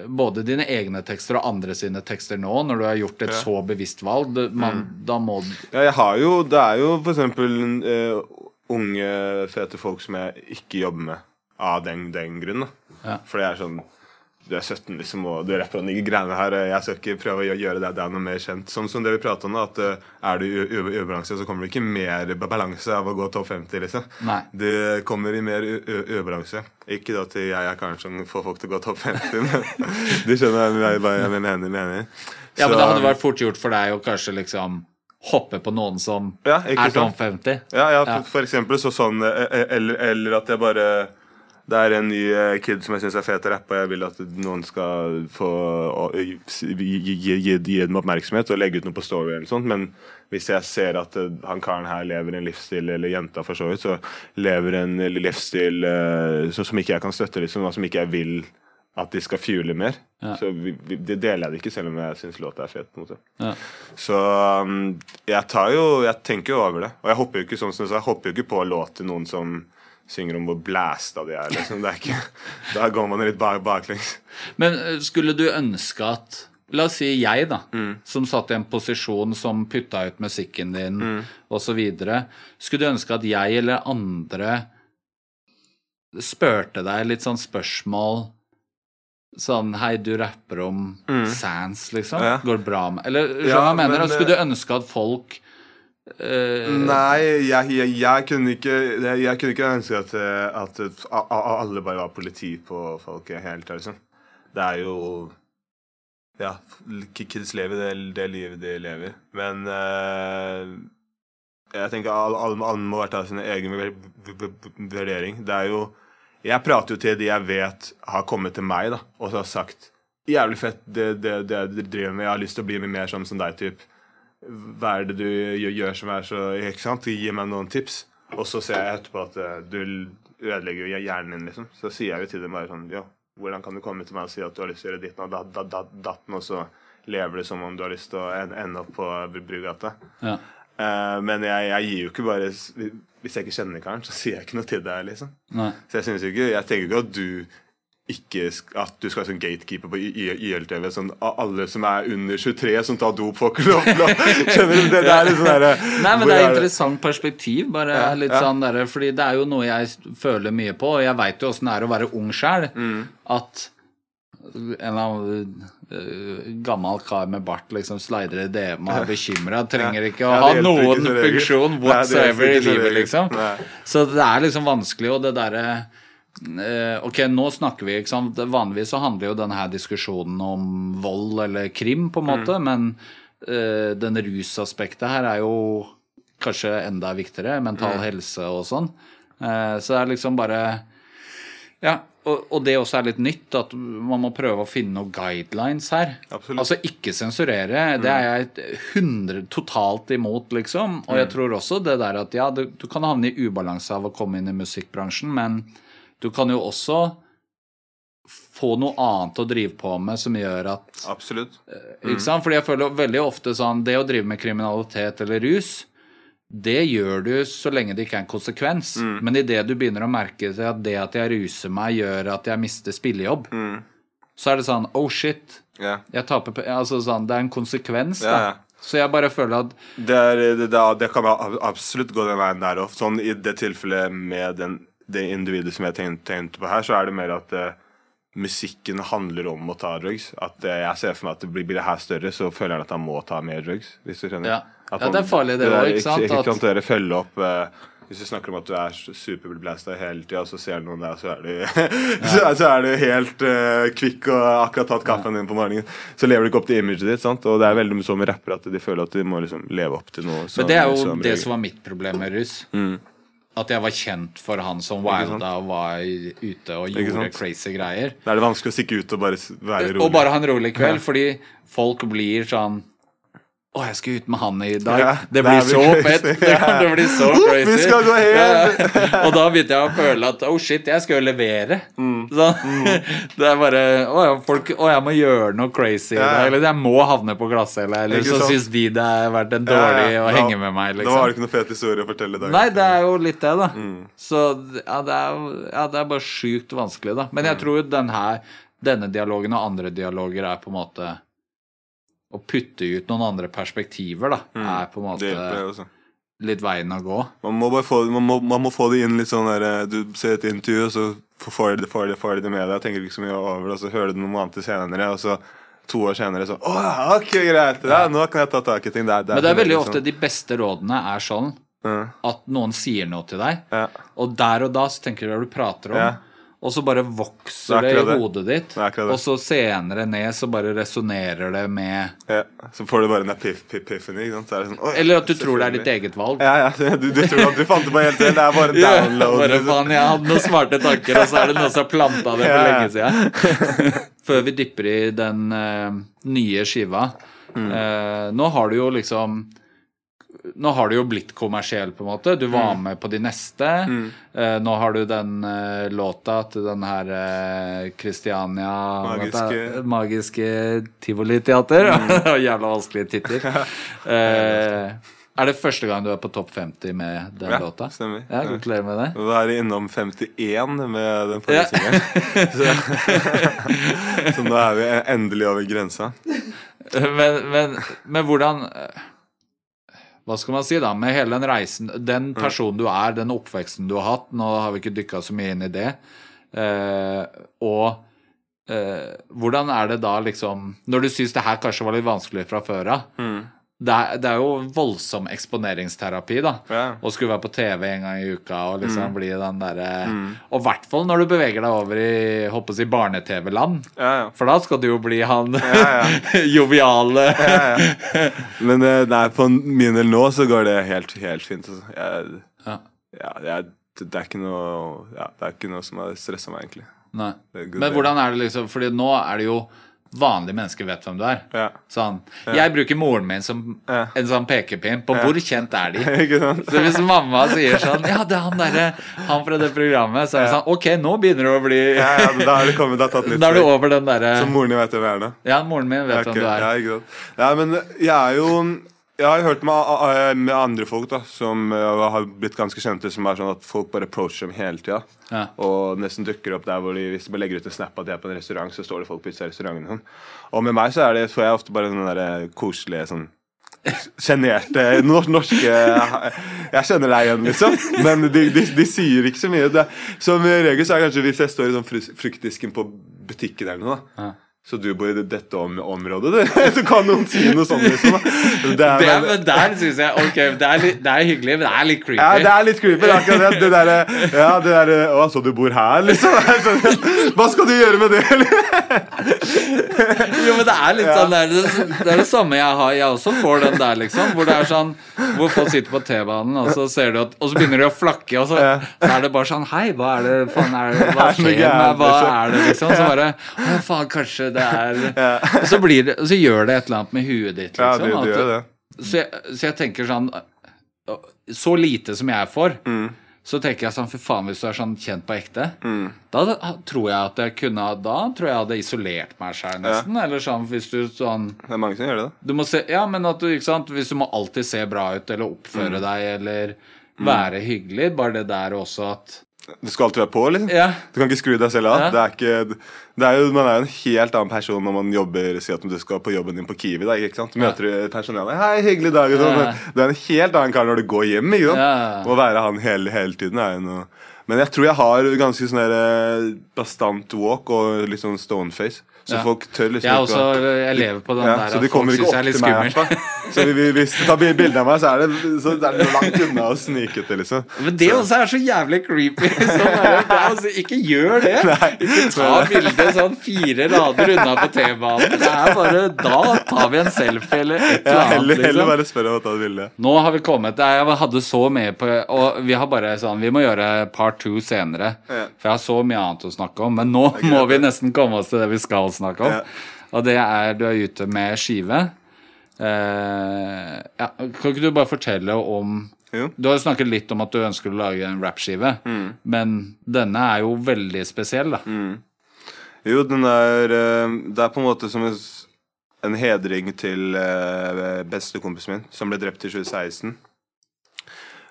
både dine egne tekster og andre sine tekster nå, når du har gjort et Ja. Mm. så bevisst valg? Det, man, Da må Ja, jeg har jo, det er jo for eksempel eh, unge, fete folk som jeg ikke jobber med av den, den grunn. Ja. For det er sånn Du er 17 liksom, og du rapper om de greiene her. Jeg skal ikke prøve å gjøre deg er noe mer kjent. Som, som det vi prater om, at eh, er du i ubalanse, så kommer du ikke mer balanse av å gå topp 50, liksom. Nei. Du kommer i mer ubalanse. Ikke da til jeg er karen som får folk til å gå topp 50, men du skjønner hva jeg, jeg mener. mener. Ja, men Så- det hadde vært fort gjort for deg å kanskje liksom hoppe på noen som Ja, er topp 50. Ja, ja, Ja. for, for eksempel så sånn eh, eh, eller, eller at jeg bare Det er en ny eh, kid som jeg syns er fet å rappe, og jeg vil at noen skal få gi, gi, gi, dem oppmerksomhet og legge ut noe på Story eller sånt. Men hvis jeg ser at eh, han karen her lever en livsstil, eller jenta for så vidt, så lever en livsstil eh, så, som ikke jeg kan støtte, liksom, og som ikke jeg vil at de skal fuele mer. Ja. Så vi, vi, det deler jeg det ikke, selv om jeg syns låta er fet. på en måte Ja. så um, jeg tar jo Jeg tenker jo over det. Og jeg hopper jo ikke sånn som du sa, jeg hopper jo ikke på låt til noen som synger om hvor blæsta de er. Liksom. Det er ikke, da går man litt bak, baklengs. Men eh, skulle du ønske at La oss si jeg, da, Mm. som satt i en posisjon som putta ut musikken din Mm. osv. Skulle du ønske at jeg eller andre spurte deg litt sånn spørsmål Sånn Hei, du rapper om Sans, liksom. Mm. Ja. Går det bra med Eller skjønner du Ja, hva jeg mener? men, skulle du ønske at folk eh, Nei, jeg, jeg, jeg, kunne ikke, jeg, jeg kunne ikke ønske at, eh, at a- alle bare var politi på folk helt. Liksom. Det er jo Ja, kids lever det, det livet de lever. Men uh, jeg tenker alle, alle, alle må ta sin egen vur- vur- vur- vurdering. Det er jo Jeg prater jo til de jeg vet har kommet til meg da, og har sagt Jævlig fett det, det, det du driver med. Jeg har lyst til å bli mer sånn som deg. Typ. Hva er det du gjør, som er så Ikke sant? Gi meg noen tips. Og så ser jeg etterpå at eh, du ødelegger jo hjernen din, liksom. Så sier jeg jo til dem bare sånn Jo, hvordan kan du komme til meg og si at du har lyst til å gjøre ditten og dat- dat- dat- og så lever du som om du har lyst til å ende opp på Brugata? ja. Eh, men jeg, jeg gir jo ikke bare Hvis jeg ikke kjenner karen, så sier jeg ikke noe til deg, liksom. Nei. Så jeg synes jo ikke Jeg tenker ikke at du ikke at du skal være sånn gatekeeper på I- Sånn alle som er under 23 som tar dop, får ikke Skjønner du? Det, det er litt sånn derre Nei, men det er et interessant perspektiv. Bare Ja, litt ja. sånn der, Fordi det er jo noe jeg føler mye på, og jeg veit jo åssen det er å være ung sjæl. Mm. At en eller annen øh, gammel kar med bart liksom slider i DM og er bekymra. Trenger ikke å ha noen funksjon whatsoever i livet, liksom. Så det er liksom vanskelig, og det derre eh, Ok, nå snakker vi, ikke sant. Vanligvis så handler jo denne diskusjonen om vold eller krim, på en måte, Mm. men uh, den rusaspektet her er jo kanskje enda viktigere. Mental Mm. helse og sånn. Uh, så det er liksom bare Ja, og, og det også er litt nytt, at man må prøve å finne noen guidelines her. Absolutt. Altså ikke sensurere, det er jeg 100 totalt imot, liksom. Og jeg tror også det der at ja, du, du kan havne i ubalanse av å komme inn i musikkbransjen, men du kan jo også få noe annet å drive på med som gjør at Absolutt. ikke sant? Fordi jeg føler veldig ofte sånn Det å drive med kriminalitet eller rus, det gjør du så lenge det ikke er en konsekvens. Men idet du begynner å merke at det at jeg ruser meg, gjør at jeg mister spillejobb, så er det sånn Oh shit. Yeah. Jeg taper pe- Altså sånn Det er en konsekvens, da. Så jeg bare føler at Det, er, det, det, det kan absolutt gå den veien der òg. Sånn, I det tilfellet med den, det individet som jeg tenkte, på her, så er det mer at uh, musikken handler om å ta drugs. At uh, jeg ser for meg at det blir, blir det her større, så føler han at han må ta mer drugs. Hvis du skjønner. Ja. At Ja, det er farlig det òg, ikke sant? Ikke, At- sant dere følge opp uh, Hvis du snakker om at du er superblasta hele tida, så ser du noen der, så er du, så, er- så er du helt uh, kvikk og akkurat tatt kaffen din på morgenen. Så lever du ikke opp til imaget ditt. sant? Og det er veldig sånn med rappere at de føler at de må liksom leve opp til noe. Men det er jo det som var mitt problem med russ. Mm. At jeg var kjent for han som wilda og var ute og gjorde crazy greier. Da er det vanskelig å stikke ut og bare være rolig. Og bare ha en rolig kveld, fordi folk blir sånn Å, jeg skal ut med han i dag. Ja, det det blir så fett! Ja, det blir så crazy. vi skal gå Ja. Og da begynte jeg å føle at oh shit, jeg skal jo levere. Mm. Sånn. Det er bare Å folk Å, jeg må gjøre noe crazy Ja. Eller jeg må havne på glattcelle. Eller så syns de det har vært en dårlig å henge med meg, Da har det liksom. ikke noe fet historie å fortelle i dag. Nei, det er jo litt det, da. Mm. Så ja, det er, ja, det er bare sjukt vanskelig, da. Men Mm. jeg tror jo her, denne dialogen og andre dialoger er på en måte Å putte ut noen andre perspektiver, da, er på en Mm. Måte litt veien å gå. Man må bare få, man må, man må få det inn litt sånn der eh, Du ser et intervju, og så får det, får det, får det med deg. Tenker ikke så mye over det, og så hører du noen måneder senere, og så to år senere så Å ok, greit. Ja, nå kan jeg ta tak i ting. Det er, Men det er veldig ofte ofte de beste rådene er sånn at noen sier noe til deg, ja. og der og da så tenker du hva du prater om. Ja. Og så bare vokser Det det i det. hodet ditt, og så senere ned så bare resonnerer det med ja. Så får du bare en epiphany. Sånn, Eller at du tror det er ditt eget valg. Ja, ja. Du, du tror at du fant det på helt selv. Det er bare en download. bare liksom. faen, jeg hadde noen smarte tanker, og så er det noen som har planta det for lenge siden. Før vi dypper i den uh, nye skiva Mm. uh, Nå har du jo liksom Nå har du jo blitt kommersiell, på en måte. Du var Mm. med på de neste. Eh, nå har du den uh, låta til den her uh, Christiania heter det? Magiske- Magiske Tivoliteater. Mm. Jævla vanskelige titler. Er det første gang du er på topp 50 med den Ja, låta? stemmer. Ja, Gratulerer med det. Da er det innom 51 med den forrige Ja. singelen. Så, nå er vi endelig over grensa. Men, men, men hvordan Hva skal man si, da? Med hele den reisen Den personen du er, den oppveksten du har hatt Nå har vi ikke dykka så mye inn i det. Eh, og eh, hvordan er det da, liksom Når du syns det her kanskje var litt vanskelig fra før av det, er, det er jo voldsom eksponeringsterapi, da. Ja. Å skulle være på TV en gang i uka og liksom bli den derre Og i hvert fall når du beveger deg over i håper å si barne-TV-land. Ja, ja. For da skal du jo bli han Ja, joviale Men eh, nei, på min del nå så går det helt, helt fint. Altså. Jeg, Ja. ja, jeg, det er ikke noe ja, Det er ikke noe som har stressa meg, egentlig. Men hvordan er det liksom Fordi nå er det jo vanlige mennesker vet hvem du er. Ja. Sånn. Jeg bruker moren min som Ja. en sånn pekepinn på hvor kjent er de. Så hvis mamma sier sånn Ja, det er han derre Han fra det programmet. Så er det sånn Ok, nå begynner det å bli Ja, ja, da er det kommet, det nytt Da er du over den derre Så moren din vet hvem jeg er da? Ja, moren min vet okay. hvem du Ja, er. ja, men jeg er jo Jeg har hørt med, med andre folk da som eh, har blitt ganske kjente, som er sånn at folk bare approacher dem hele tida. Ja. Og nesten dukker opp der hvor de, hvis de bare legger ut en snap at de er på en restaurant, så står det folk på utsida av og sånn. Med meg så er det, får jeg ofte bare den der koselige sånn Sjenerte norske Jeg kjenner deg igjen, liksom. Men de, de, de sier ikke så mye. Det, som regel så er det kanskje hvis jeg står i sånn fruktdisken på butikken eller noe, da. Ja. Så du bor i dette om området, du? Så kan noen si noe sånt, liksom. Det er, Det men- der syns jeg Ok, det er, litt, det er hyggelig, men det er litt creepy. ja, det er litt creepy. Akkurat det, derre Ja, det derre Å, så du bor her, liksom? Hva skal du gjøre med det, eller? Jo, men det er litt sånn det er det, det er det samme jeg har. Jeg også får den der, liksom. Hvor det er sånn Hvor folk sitter på T-banen, og så ser du at Og så begynner de å flakke, og så, så er det bare sånn Hei, hva er det faen er det, Hva Er skjer med Hva er det, liksom? Så bare Å, faen, kanskje det er Og så blir det så gjør det et eller annet med huet ditt, Ja, liksom. du, det, det, det. så, jeg, så jeg tenker sånn Så lite som jeg får, Mm. Så tenker jeg sånn Fy faen, hvis du er sånn kjent på ekte, da tror jeg at jeg kunne Da tror jeg jeg hadde isolert meg sjøl, nesten. Eller sånn hvis du sånn Det er mange som gjør det. da du må se, ja, men at du, ikke sant Hvis du må alltid se bra ut eller oppføre Mm. deg eller være hyggelig, bare det der også at Du skal alltid være på, liksom. Ja. Du kan ikke skru deg selv av. Ja. Det er ikke, det er jo, man er jo en helt annen person når man jobber Si at du skal på jobben din på Kiwi. Da, ikke sant? Møter du personalet 'Hei, hyggelig dag'. og sånn, Ja. Du er en helt annen kar når du går hjem. Ikke sant? Ja. Å være han hele, hele tiden er jo noe Men jeg tror jeg har ganske sånn der, eh, bastant walk og litt sånn stone face. Så Ja. folk tør liksom Jeg, også, jeg lever på den ja, der så de at folk syns jeg er litt skummel. Så vi- hvis du tar bilde av meg, så er det, så er det langt unna å snike til, liksom. Men det også er så jævlig creepy. Sånn er det. Altså, ikke gjør det. Ikke ta bilde sånn fire rader unna på T-banen. Det er bare Da tar vi en selfie eller et eller annet. Ja, heller Liksom. bare spørre om å ta et bilde. Nå har vi kommet. Jeg hadde så mye på Og vi har bare sånn Vi må gjøre part two senere. Ja. For jeg har så mye annet å snakke om. Men nå må vi nesten komme oss til det vi skal snakke om. Ja. Og det er du er ute med skive. Eh, ja, kan ikke du bare fortelle om Jo. Du har jo snakket litt om at du ønsker å lage en rappskive, men denne er jo veldig spesiell, da. Jo, den er eh, Det er på en måte som en hedring til uh, bestekompisen min, som ble drept i 2016.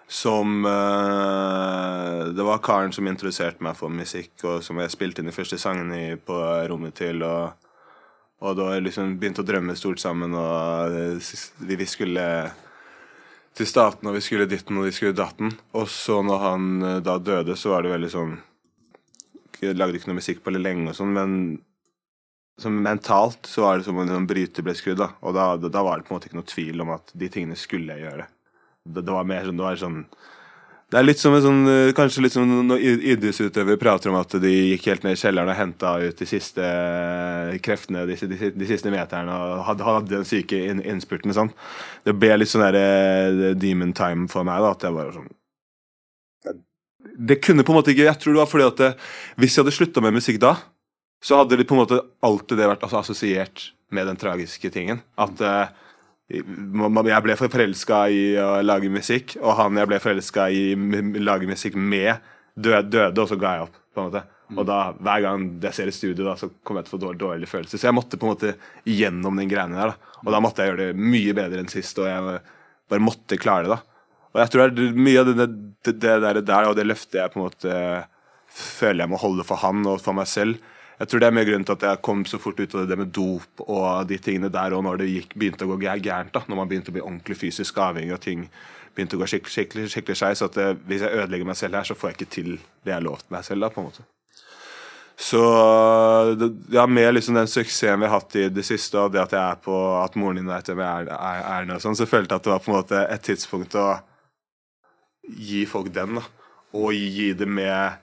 Som eh, Det var karen som introduserte meg for musikk, og som jeg spilte inn de første sangene på rommet til. Og, og da liksom begynt å drømme stort sammen, og eh, vi, vi skulle til staten, og vi skulle ditten og vi skulle datten. Og så når han eh, da døde, så var det veldig sånn jeg lagde ikke noe musikk på det lenge, og sånn, men mentalt så var det som om en bryter ble skrudd. da Og da, da var det på en måte ikke noe tvil om at de tingene skulle jeg gjøre. Det, det var mer sånn Det var sånn Det er litt som en sånn eh, Kanskje litt som når id- idrettsutøvere prater om at de gikk helt ned i kjelleren og henta ut de siste eh, kreftene de, de, de siste meterne og hadde, hadde den syke inn, innspurten. Sånn. Det ble litt sånn der eh, demon time for meg. da At jeg bare sånn det kunne på en måte ikke Jeg tror det var fordi at det, hvis jeg hadde slutta med musikk da, så hadde det på en måte alltid det vært altså, assosiert med den tragiske tingen. At ma- jeg ble for forelska i å lage musikk, og han jeg ble forelska i å lage musikk med, døde, og så ga jeg opp. på en måte Og da, hver gang jeg ser et studio, da, så kommer jeg til å få dårlig, dårlig følelse. Så jeg måtte på en måte gjennom den greiene der. Da. Og da måtte jeg gjøre det mye bedre enn sist, og jeg bare måtte klare det. da og jeg tror det er mye av det, det, det der og det løftet jeg på en måte føler jeg må holde for han og for meg selv. Jeg tror det er mye grunnen til at jeg kom så fort ut av det med dop og de tingene der, og når det gikk, begynte å gå gærent, da, når man begynte å bli ordentlig fysisk avhengig og ting begynte å gå skikkelig, skikkelig, skikkelig skeis, at det, hvis jeg ødelegger meg selv her, så får jeg ikke til det jeg har lovt meg selv. da, på en måte. Så ja, med liksom den suksessen vi har hatt i det siste, og det at jeg er på at moren din vet hvem jeg er, er, er nå, sånn, så følte jeg at det var på en måte et tidspunkt å gi folk den, da. Og gi det med,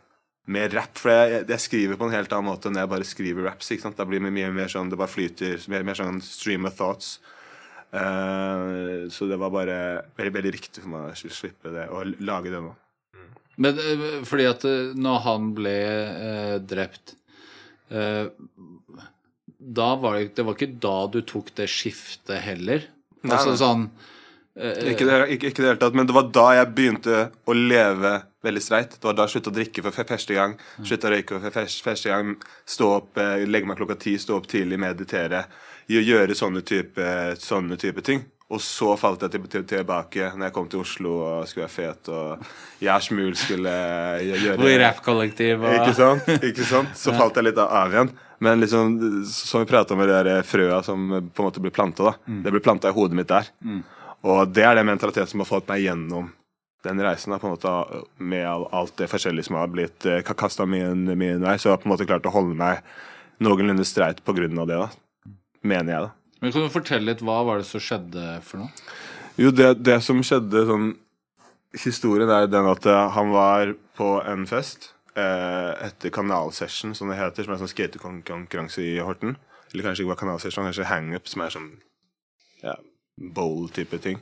med rap. For jeg, jeg skriver på en helt annen måte enn jeg bare skriver raps. ikke sant? Da blir det mye mer sånn Det bare flyter. Mer, mer sånn stream of thoughts. Uh, så det var bare veldig, veldig riktig for meg å slippe det og lage det nå. Men eh, fordi at eh, når han ble eh, drept eh, Da var det, det var ikke da du tok det skiftet heller? Nei, altså sånn Ikke det, ikke, ikke det hele tatt, men det var da jeg begynte å leve veldig streit. Det var da jeg sluttet å drikke for første gang. Sluttet å røyke for første gang. Stå opp, eh, legge meg klokka ti, stå opp tidlig, meditere. Gjøre sånne type, sånne type ting. Og så falt jeg til, til, tilbake når jeg kom til Oslo og skulle være fet, og jeg Smul skulle gjøre Hvor rappkollektiv og Ikke sant? Ikke sant? Så falt jeg litt av igjen. Men liksom, som vi prata om det de der frøa som på en måte blir planta, da. Det blir planta i hodet mitt der. Og det er den mentaliteten som har fått meg gjennom den reisen. Da, på en måte Med alt det forskjellige som har blitt uh, kasta min, min vei. Så jeg har på en måte klart å holde meg noenlunde streit på grunn av det, da. Mener jeg, da. Men Kan du fortelle litt hva var det som skjedde for noe? Jo, det, det som skjedde sånn Historien er den at eh, han var på en fest eh, etter Kanalsession, som det heter, som er sånn skatekonkurranse i Horten. Eller kanskje ikke bare Kanalsession, kanskje hangup, som er sånn ja, bowl-type ting.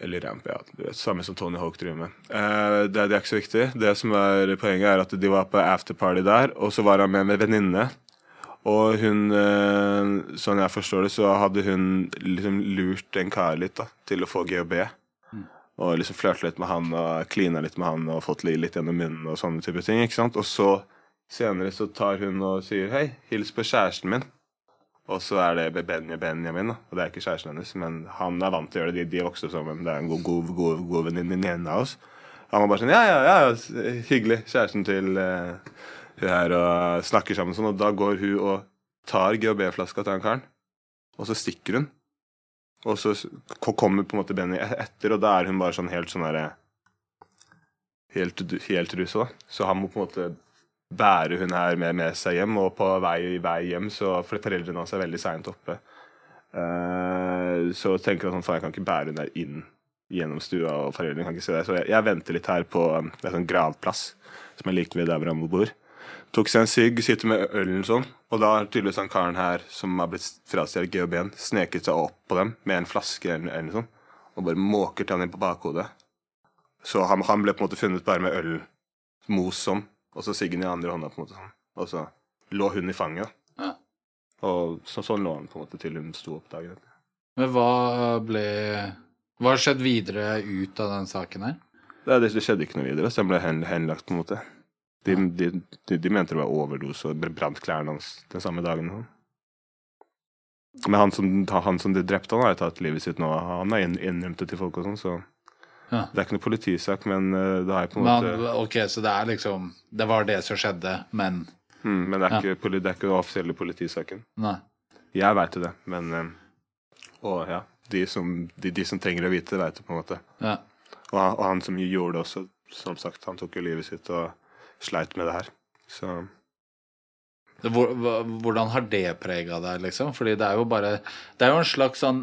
Eller ramp, ja. Du vet, samme som Tony Hawk driver med. Eh, det, det er ikke så viktig. Det som er Poenget er at de var på afterparty der, og så var han med med venninne. Og hun, eh, sånn jeg forstår det, så hadde hun liksom lurt en kar litt da, til å få GHB. Og liksom flørte litt med han og klina litt med han og fått litt gjennom munnen og sånne type ting. ikke sant? Og så senere så tar hun og sier hei, hils på kjæresten min. Og så er det Benja Benjamin, da. og det er ikke kjæresten hennes. Men han er vant til å gjøre det. De, de vokste opp sammen. Det er en god, god, god, god venninne av oss. Han var bare sånn Ja, ja, ja, hyggelig. Kjæresten til uh, hun her og snakker sammen sånn. Og da går hun og tar GHB-flaska til han karen, og så stikker hun. Og så kommer på en måte Benny e-, etter, og da er hun bare sånn helt sånn derre Helt, helt rusa, da. Så han må på en måte bære hun her med, med seg hjem, og på vei, vei hjem så For foreldrene hans er veldig seint oppe. Uh, så tenker han sånn Faen, jeg kan ikke bære hun der inn gjennom stua, og foreldrene kan ikke se deg. Så jeg, jeg venter litt her på um, er sånn gravplass som er like ved der hvor han bor. Tok seg en sigg, sitter med ølen sånn, og da har tydeligvis han karen her som har blitt frastjålet GHB-en, sneket seg opp på dem med en flaske eller, eller noe sånt, og bare måker til han inn på bakhodet. Så han, han, ble på en måte funnet bare med øl, mos sånn, og så siggen i andre hånda, på en måte sånn. Og så lå hun i fanget. Ja. Og så, sånn lå han på en måte til hun sto opp dagen etter. Men hva ble Hva har skjedd videre ut av den saken her? Det, det, det skjedde ikke noe videre, så den ble hen, henlagt, på en måte. De, de, de, de, mente det var overdose og brant klærne hans den samme dagen. Men han som, han som de drepte, han har tatt livet sitt nå. Han har innrømt det til folk og sånn, så ja. Det er ikke noe politisak, men det det er på en måte men, Ok, så det er liksom Det var det som skjedde, men mm, Men det er, ja. ikke, det er ikke den offisielle politisaken. Nei. Jeg veit det, men Og ja, de som, de, de som, trenger å vite det, veit det, på en måte. Ja. Og, og, han som gjorde det også, som sagt, han tok jo livet sitt og sleit med det her. Så Hvordan har det prega deg, liksom? Fordi det er jo bare Det er jo en slags sånn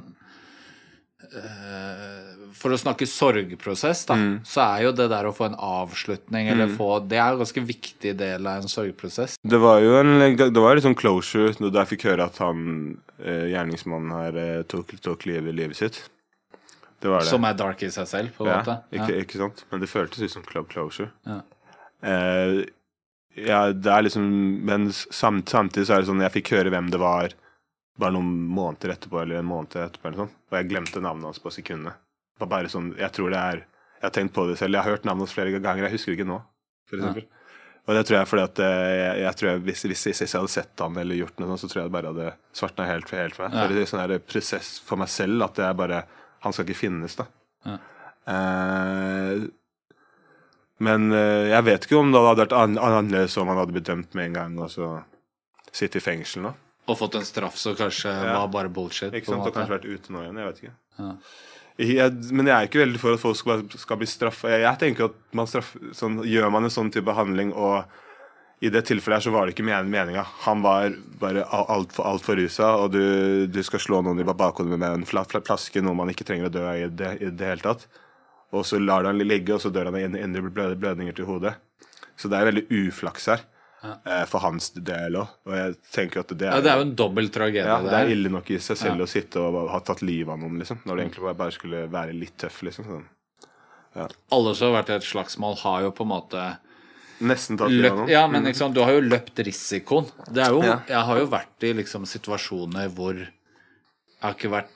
For å snakke sorgprosess, da, mm. så er jo det der å få en avslutning eller mm. få Det er en ganske viktig del av en sorgprosess. Det var jo en Det var litt sånn closure da jeg fikk høre at han uh, gjerningsmannen her uh, tok, tok livet, livet sitt. Det det. Som er dark i seg selv, på en ja, måte? Ikke, ja, ikke sant? Men det føltes ut som club closure. Ja. Eh, ja, det er liksom Men samt, samtidig så er det sånn Jeg fikk høre hvem det var bare noen måneder etterpå, eller en måned etterpå, eller sånn. og jeg glemte navnet hans på sekundet. Det var bare sånn, Jeg tror det er Jeg har tenkt på det selv. Jeg har hørt navnet hans flere ganger. Jeg husker det ikke nå, for eksempel. Ja. Og det tror jeg fordi at eh, jeg, jeg tror jeg, hvis, hvis, hvis, jeg hadde sett han eller gjort noe, så tror jeg det bare hadde svartna helt, helt for meg. Ja. Det er sånn her prosess for meg selv at det er bare Han skal ikke finnes, da. Ja. Eh, men uh, jeg vet ikke om det hadde vært annerledes om han hadde blitt dømt med en gang og så sitte i fengsel nå. Og fått en straff som kanskje ja. var bare bullshit? Ikke sant, Og kanskje vært ute nå igjen. Jeg vet ikke. Ja. Jeg, men jeg er ikke veldig for at folk skal, skal bli straffa. Jeg, jeg, tenker at man straffer, sånn, gjør man en sånn type handling, og i det tilfellet her så var det ikke meninga. Han var bare altfor alt for rusa, og du, du, skal slå noen i bakhodet med en flaske, noe man ikke trenger å dø av i det, i det hele tatt og så lar du han ligge, og så dør han av indre blødninger til hodet. Så det er veldig uflaks her. Eh, for hans del òg. Og jeg tenker at det er Ja, det er jo en dobbel tragedie. Ja, det er ille nok i seg selv ja. å sitte og ha tatt livet av noen, liksom. Når det egentlig bare skulle være litt tøff, liksom. Sånn. Ja. Alle som har vært i et slagsmål, har jo på en måte Nesten tatt livet av noen. Ja, men liksom, du har jo løpt risikoen. Det er jo, Jeg har jo vært i liksom situasjoner hvor jeg har ikke vært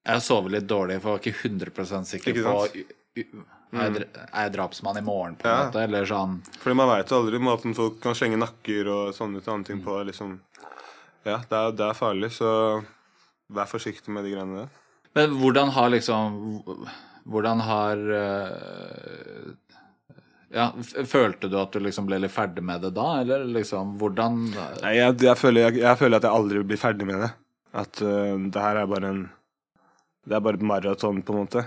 jeg har sovet litt dårlig, for jeg var ikke 100 sikker ikke på er jeg, er jeg drapsmann i morgen, på en ja. måte? Eller sånn Fordi man veit aldri måten folk kan slenge nakker og sånne andre ting på. Liksom. Ja, det er, det er, farlig, så vær forsiktig med de greiene der. Men hvordan har liksom Hvordan har øh, Ja, følte du at du liksom ble litt ferdig med det da, eller liksom hvordan Nei, jeg, jeg, føler, jeg, jeg føler at jeg aldri blir ferdig med det. At uh, det her er bare en Det er bare et maraton, på en måte.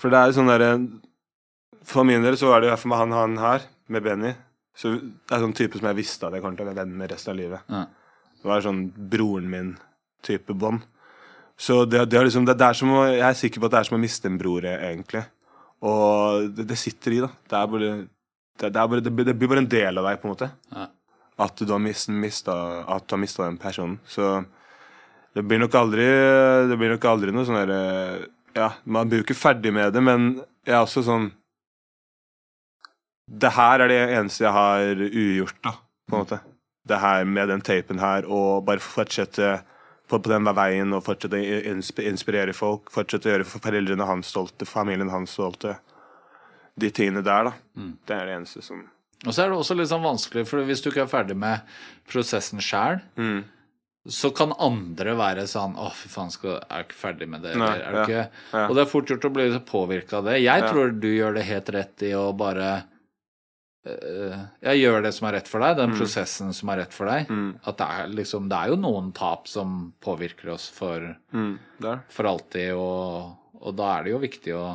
For det er sånn derre For min del så er det i hvert fall med han, han her, med Benny. Så det er sånn type som jeg visste at jeg kommer til å være venn med resten av livet. Ja. Det var sånn broren min-type bånd. Så det, det, er liksom, det, det er som å, jeg er sikker på at det er som å miste en bror, egentlig. Og det, det sitter i, da. Det er bare det, det, er bare, det, blir- bare en del av deg, på en måte. Ja. At du har mist, mista, at du har mista den personen. Så det blir nok aldri Det blir nok aldri noe sånn derre Ja, man blir jo ikke ferdig med det, men jeg er også sånn Det her er det eneste jeg har ugjort, da, på en måte. Det her med den tapen her, og bare fortsette på, på den veien og fortsette å insp- inspirere folk. Fortsette å gjøre foreldrene hans stolte, familien hans stolte. De tingene der, da. Det er det eneste som Og så er det også litt sånn vanskelig, for hvis du ikke er ferdig med prosessen sjæl, Mm. så kan andre være sånn Å, fy faen, skal, er du ikke ferdig med det? Nei, eller er du ja, ikke? ja. Og det er fort gjort å bli påvirka av det. Jeg Ja. tror du gjør det helt rett i å bare Jeg gjør det som er rett for deg, den prosessen som er rett for deg. Mm. At det er liksom Det er jo noen tap som påvirker oss for, mm. For alltid, og, og da er det jo viktig å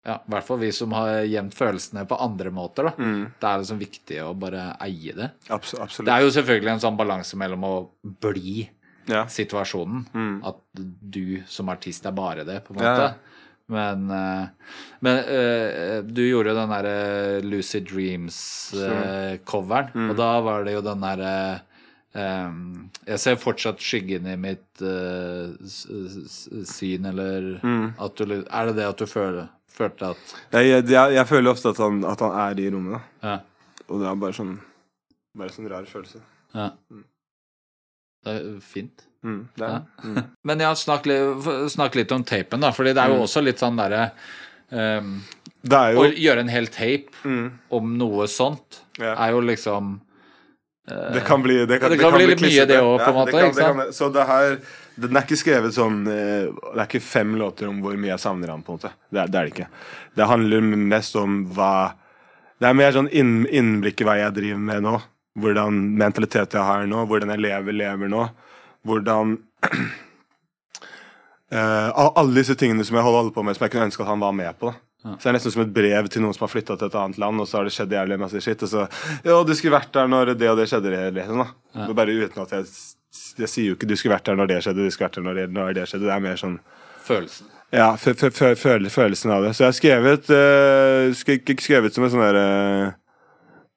ja, I hvert fall vi som har gjemt følelsene på andre måter. da. Mm. Det er liksom viktig å bare eie det. Abs absolutt. Det er jo selvfølgelig en sånn balanse mellom å bli ja. situasjonen. Mm. At du som artist er bare det, på en måte. ja. Men, eh, men eh, du gjorde jo den derre Lucid Dreams-coveren, Mm. og da var det jo den derre Um, Jeg ser fortsatt skyggen i mitt eh, s- syn, eller Mm. at du Er det det at du føler, følte at Jeg, jeg, jeg, føler ofte at han, at han er i rommet, da. Ja. Og det er bare sånn Bare sånn rar følelse. ja. Det er jo fint. Mm, det er, Ja. mm. Men ja, snakk snakk litt om tapen, da. Fordi det er jo Mm. også litt sånn derre um, det jo Å gjøre en hel tape mm, om noe sånt ja. er jo liksom Det kan bli Det kan, Det kan bli litt mye, det også, på en måte, kan, ikke sant? det kan, så det her Den er ikke skrevet sånn eh, Det er ikke fem låter om hvor mye jeg savner han, på en måte. Det er det, er det ikke. Det handler mest om hva Det er mer sånn inn, innblikk i hva jeg driver med nå. Hvordan mentalitet jeg har nå, hvordan jeg lever, lever nå. Hvordan uh, alle disse tingene som jeg holder på med, som jeg kunne ønske at han var med på. da. Så det er nesten som et brev til noen som har flytta til et annet land, og så har det skjedd jævlig masse skitt. Og så Ja, du skulle vært der når det og det skjedde, liksom, da. Er Bare uten at jeg Jeg sier jo ikke du skulle vært der når det skjedde, du skulle vært der når det, når det skjedde. Det er mer sånn følelsen. ja, fø- fø- fø- føle- følelsen av det. Så jeg har skrevet uh, sk skrevet som en sånn derre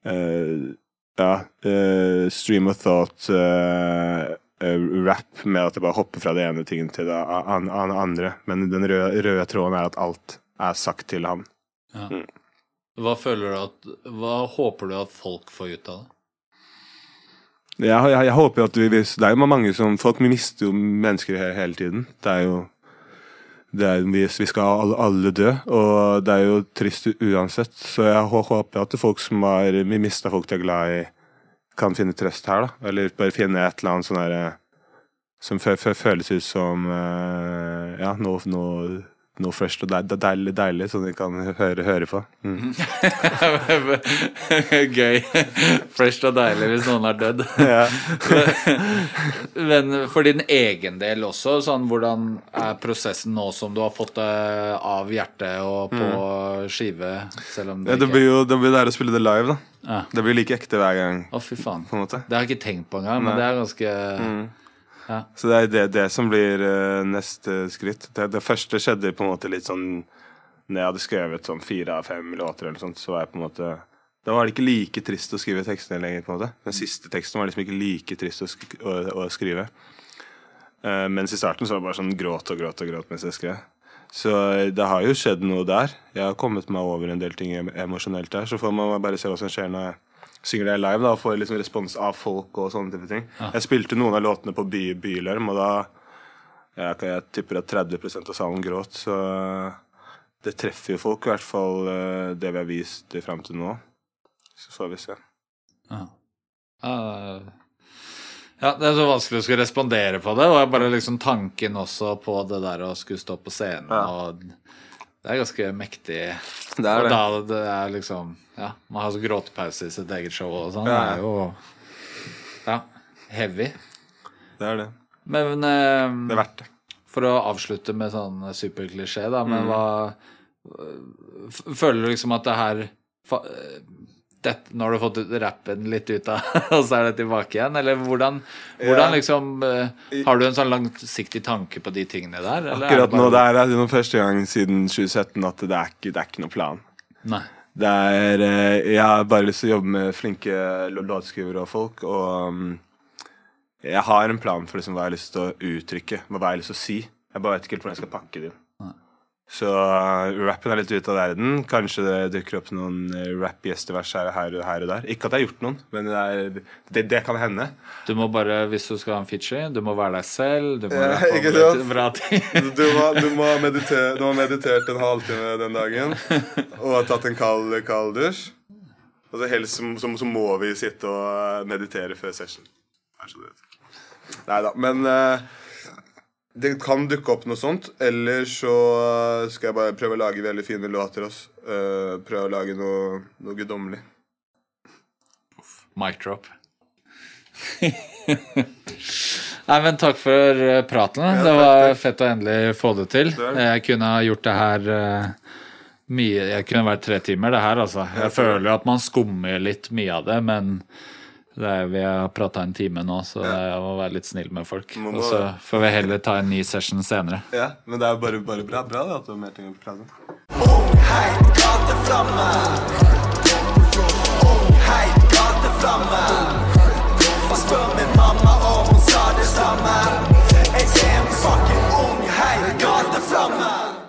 eh, Ja, Uh, stream of thought uh, uh, rap med at jeg bare hopper fra det ene tingen til det an an andre. Men den røde, røde tråden er at alt er sagt til ham. Hva føler du at Hva håper du at folk får ut av det? Jeg, jeg, jeg håper jo at vi Det er jo mange som Folk mister jo mennesker he hele tiden. Det er jo det er, vi, skal alle, alle dø, og det er jo trist uansett. Så jeg håper at folk som har mista folk de er glad i, kan finne trøst her, da. Eller bare finne et eller annet sånn derre Som fø, fø, føles ut som eh, Ja, noe, noe, noe fresh og det er deilig, deilig, sånn de kan høre, høre på. Mm. Gøy. Fresh og deilig hvis noen er dødd. Ja. Men for din egen del også, sånn hvordan er prosessen nå som du har fått det av hjertet og på skive, selv om Mm. Ja, det blir jo det blir der å spille det live, da. Ja. Det blir like ekte hver gang. Å, fy faen. Det har jeg ikke tenkt på engang, men Nei. det er ganske Ja. Så det er det, det som blir eh, neste skritt. Det, det første skjedde på en måte litt sånn Når jeg hadde skrevet sånn fire av fem låter, eller sånt, så var jeg på en måte Da var det ikke like trist å skrive tekstene lenger. på en måte Den siste teksten var liksom ikke like trist å, sk å, å skrive. Uh, mens i starten så var det bare sånn gråt og gråt og gråt mens jeg skrev. Så eh, det har jo skjedd noe der. Jeg har kommet meg over en del ting emosjonelt der. Så får man bare se hva som skjer når jeg synger det live da, og får liksom respons av folk og sånne type ting. Jeg spilte noen av låtene på by, Bylarm, og da jeg, jeg tipper at 30% av salen gråt. Så det treffer jo folk, i hvert fall eh, det vi har vist fram til nå. Så får vi se. Ja. Uh, Ja, Det er så vanskelig å skulle respondere på det, og bare liksom tanken også på det der å skulle stå på scenen Ja. og Det er ganske mektig. Det er og det. da det er liksom Ja, man har så gråtepause i sitt eget show og sånn. Ja. Det er jo Ja, heavy. Det er det. Men eh, Det er verdt det. for å avslutte med sånn superklisjé, da, Mm. men hva Føler du liksom at det her det, Nå har du fått rappen litt ut av, og så er det tilbake igjen? Eller hvordan, hvordan Ja. liksom eh, Har du en sånn langsiktig tanke på de tingene der? Eller er Akkurat det nå det er det noen første gang siden 2017 at det er ikke, det er ikke noe plan. Nei. Det er eh, Jeg har bare lyst til å jobbe med flinke lå- låtskrivere og folk, og um, jeg har en plan for liksom hva jeg har lyst til å uttrykke, hva jeg har lyst til å si. Jeg bare vet ikke helt hvordan jeg skal pakke det inn. Så uh, rappen er litt ute av verden. Kanskje det dukker opp noen uh, rap-gjestevers her, her, her og der. Ikke at jeg har gjort noen, men det, er, det, det kan hende. Du må bare, hvis du skal ha en feature, du må være deg selv. Du må Ja. Du, må, du, må meditere, du må ha meditert en halvtime den dagen og ha tatt en kald, kald dusj. Og så helst så, så, så må vi sitte og meditere før session. Nei da. Men eh, det kan dukke opp noe sånt. Eller så eh, skal jeg bare prøve å lage veldig fine låter også. Eh, prøve å lage noe, noe guddommelig. Mic drop. Nei, men takk for eh, praten. det takk, var takk. fett å endelig få det til. Det. Jeg kunne ha gjort det her uh, mye Jeg kunne vært tre timer, det her, altså. Jeg føler at man skummer litt mye av det, men det er, vi har prata en time nå, så ja. jeg må være litt snill med folk. Må... Og så får vi heller ta en ny session senere. Ja, Men det er bare, bare bra, bra at du har mer ting å prate om. Ung heit gateflamme. Ung heit gateflamme. Og spør min mamma om hun sa det samme. Jeg er en fucking ung heit gateflamme.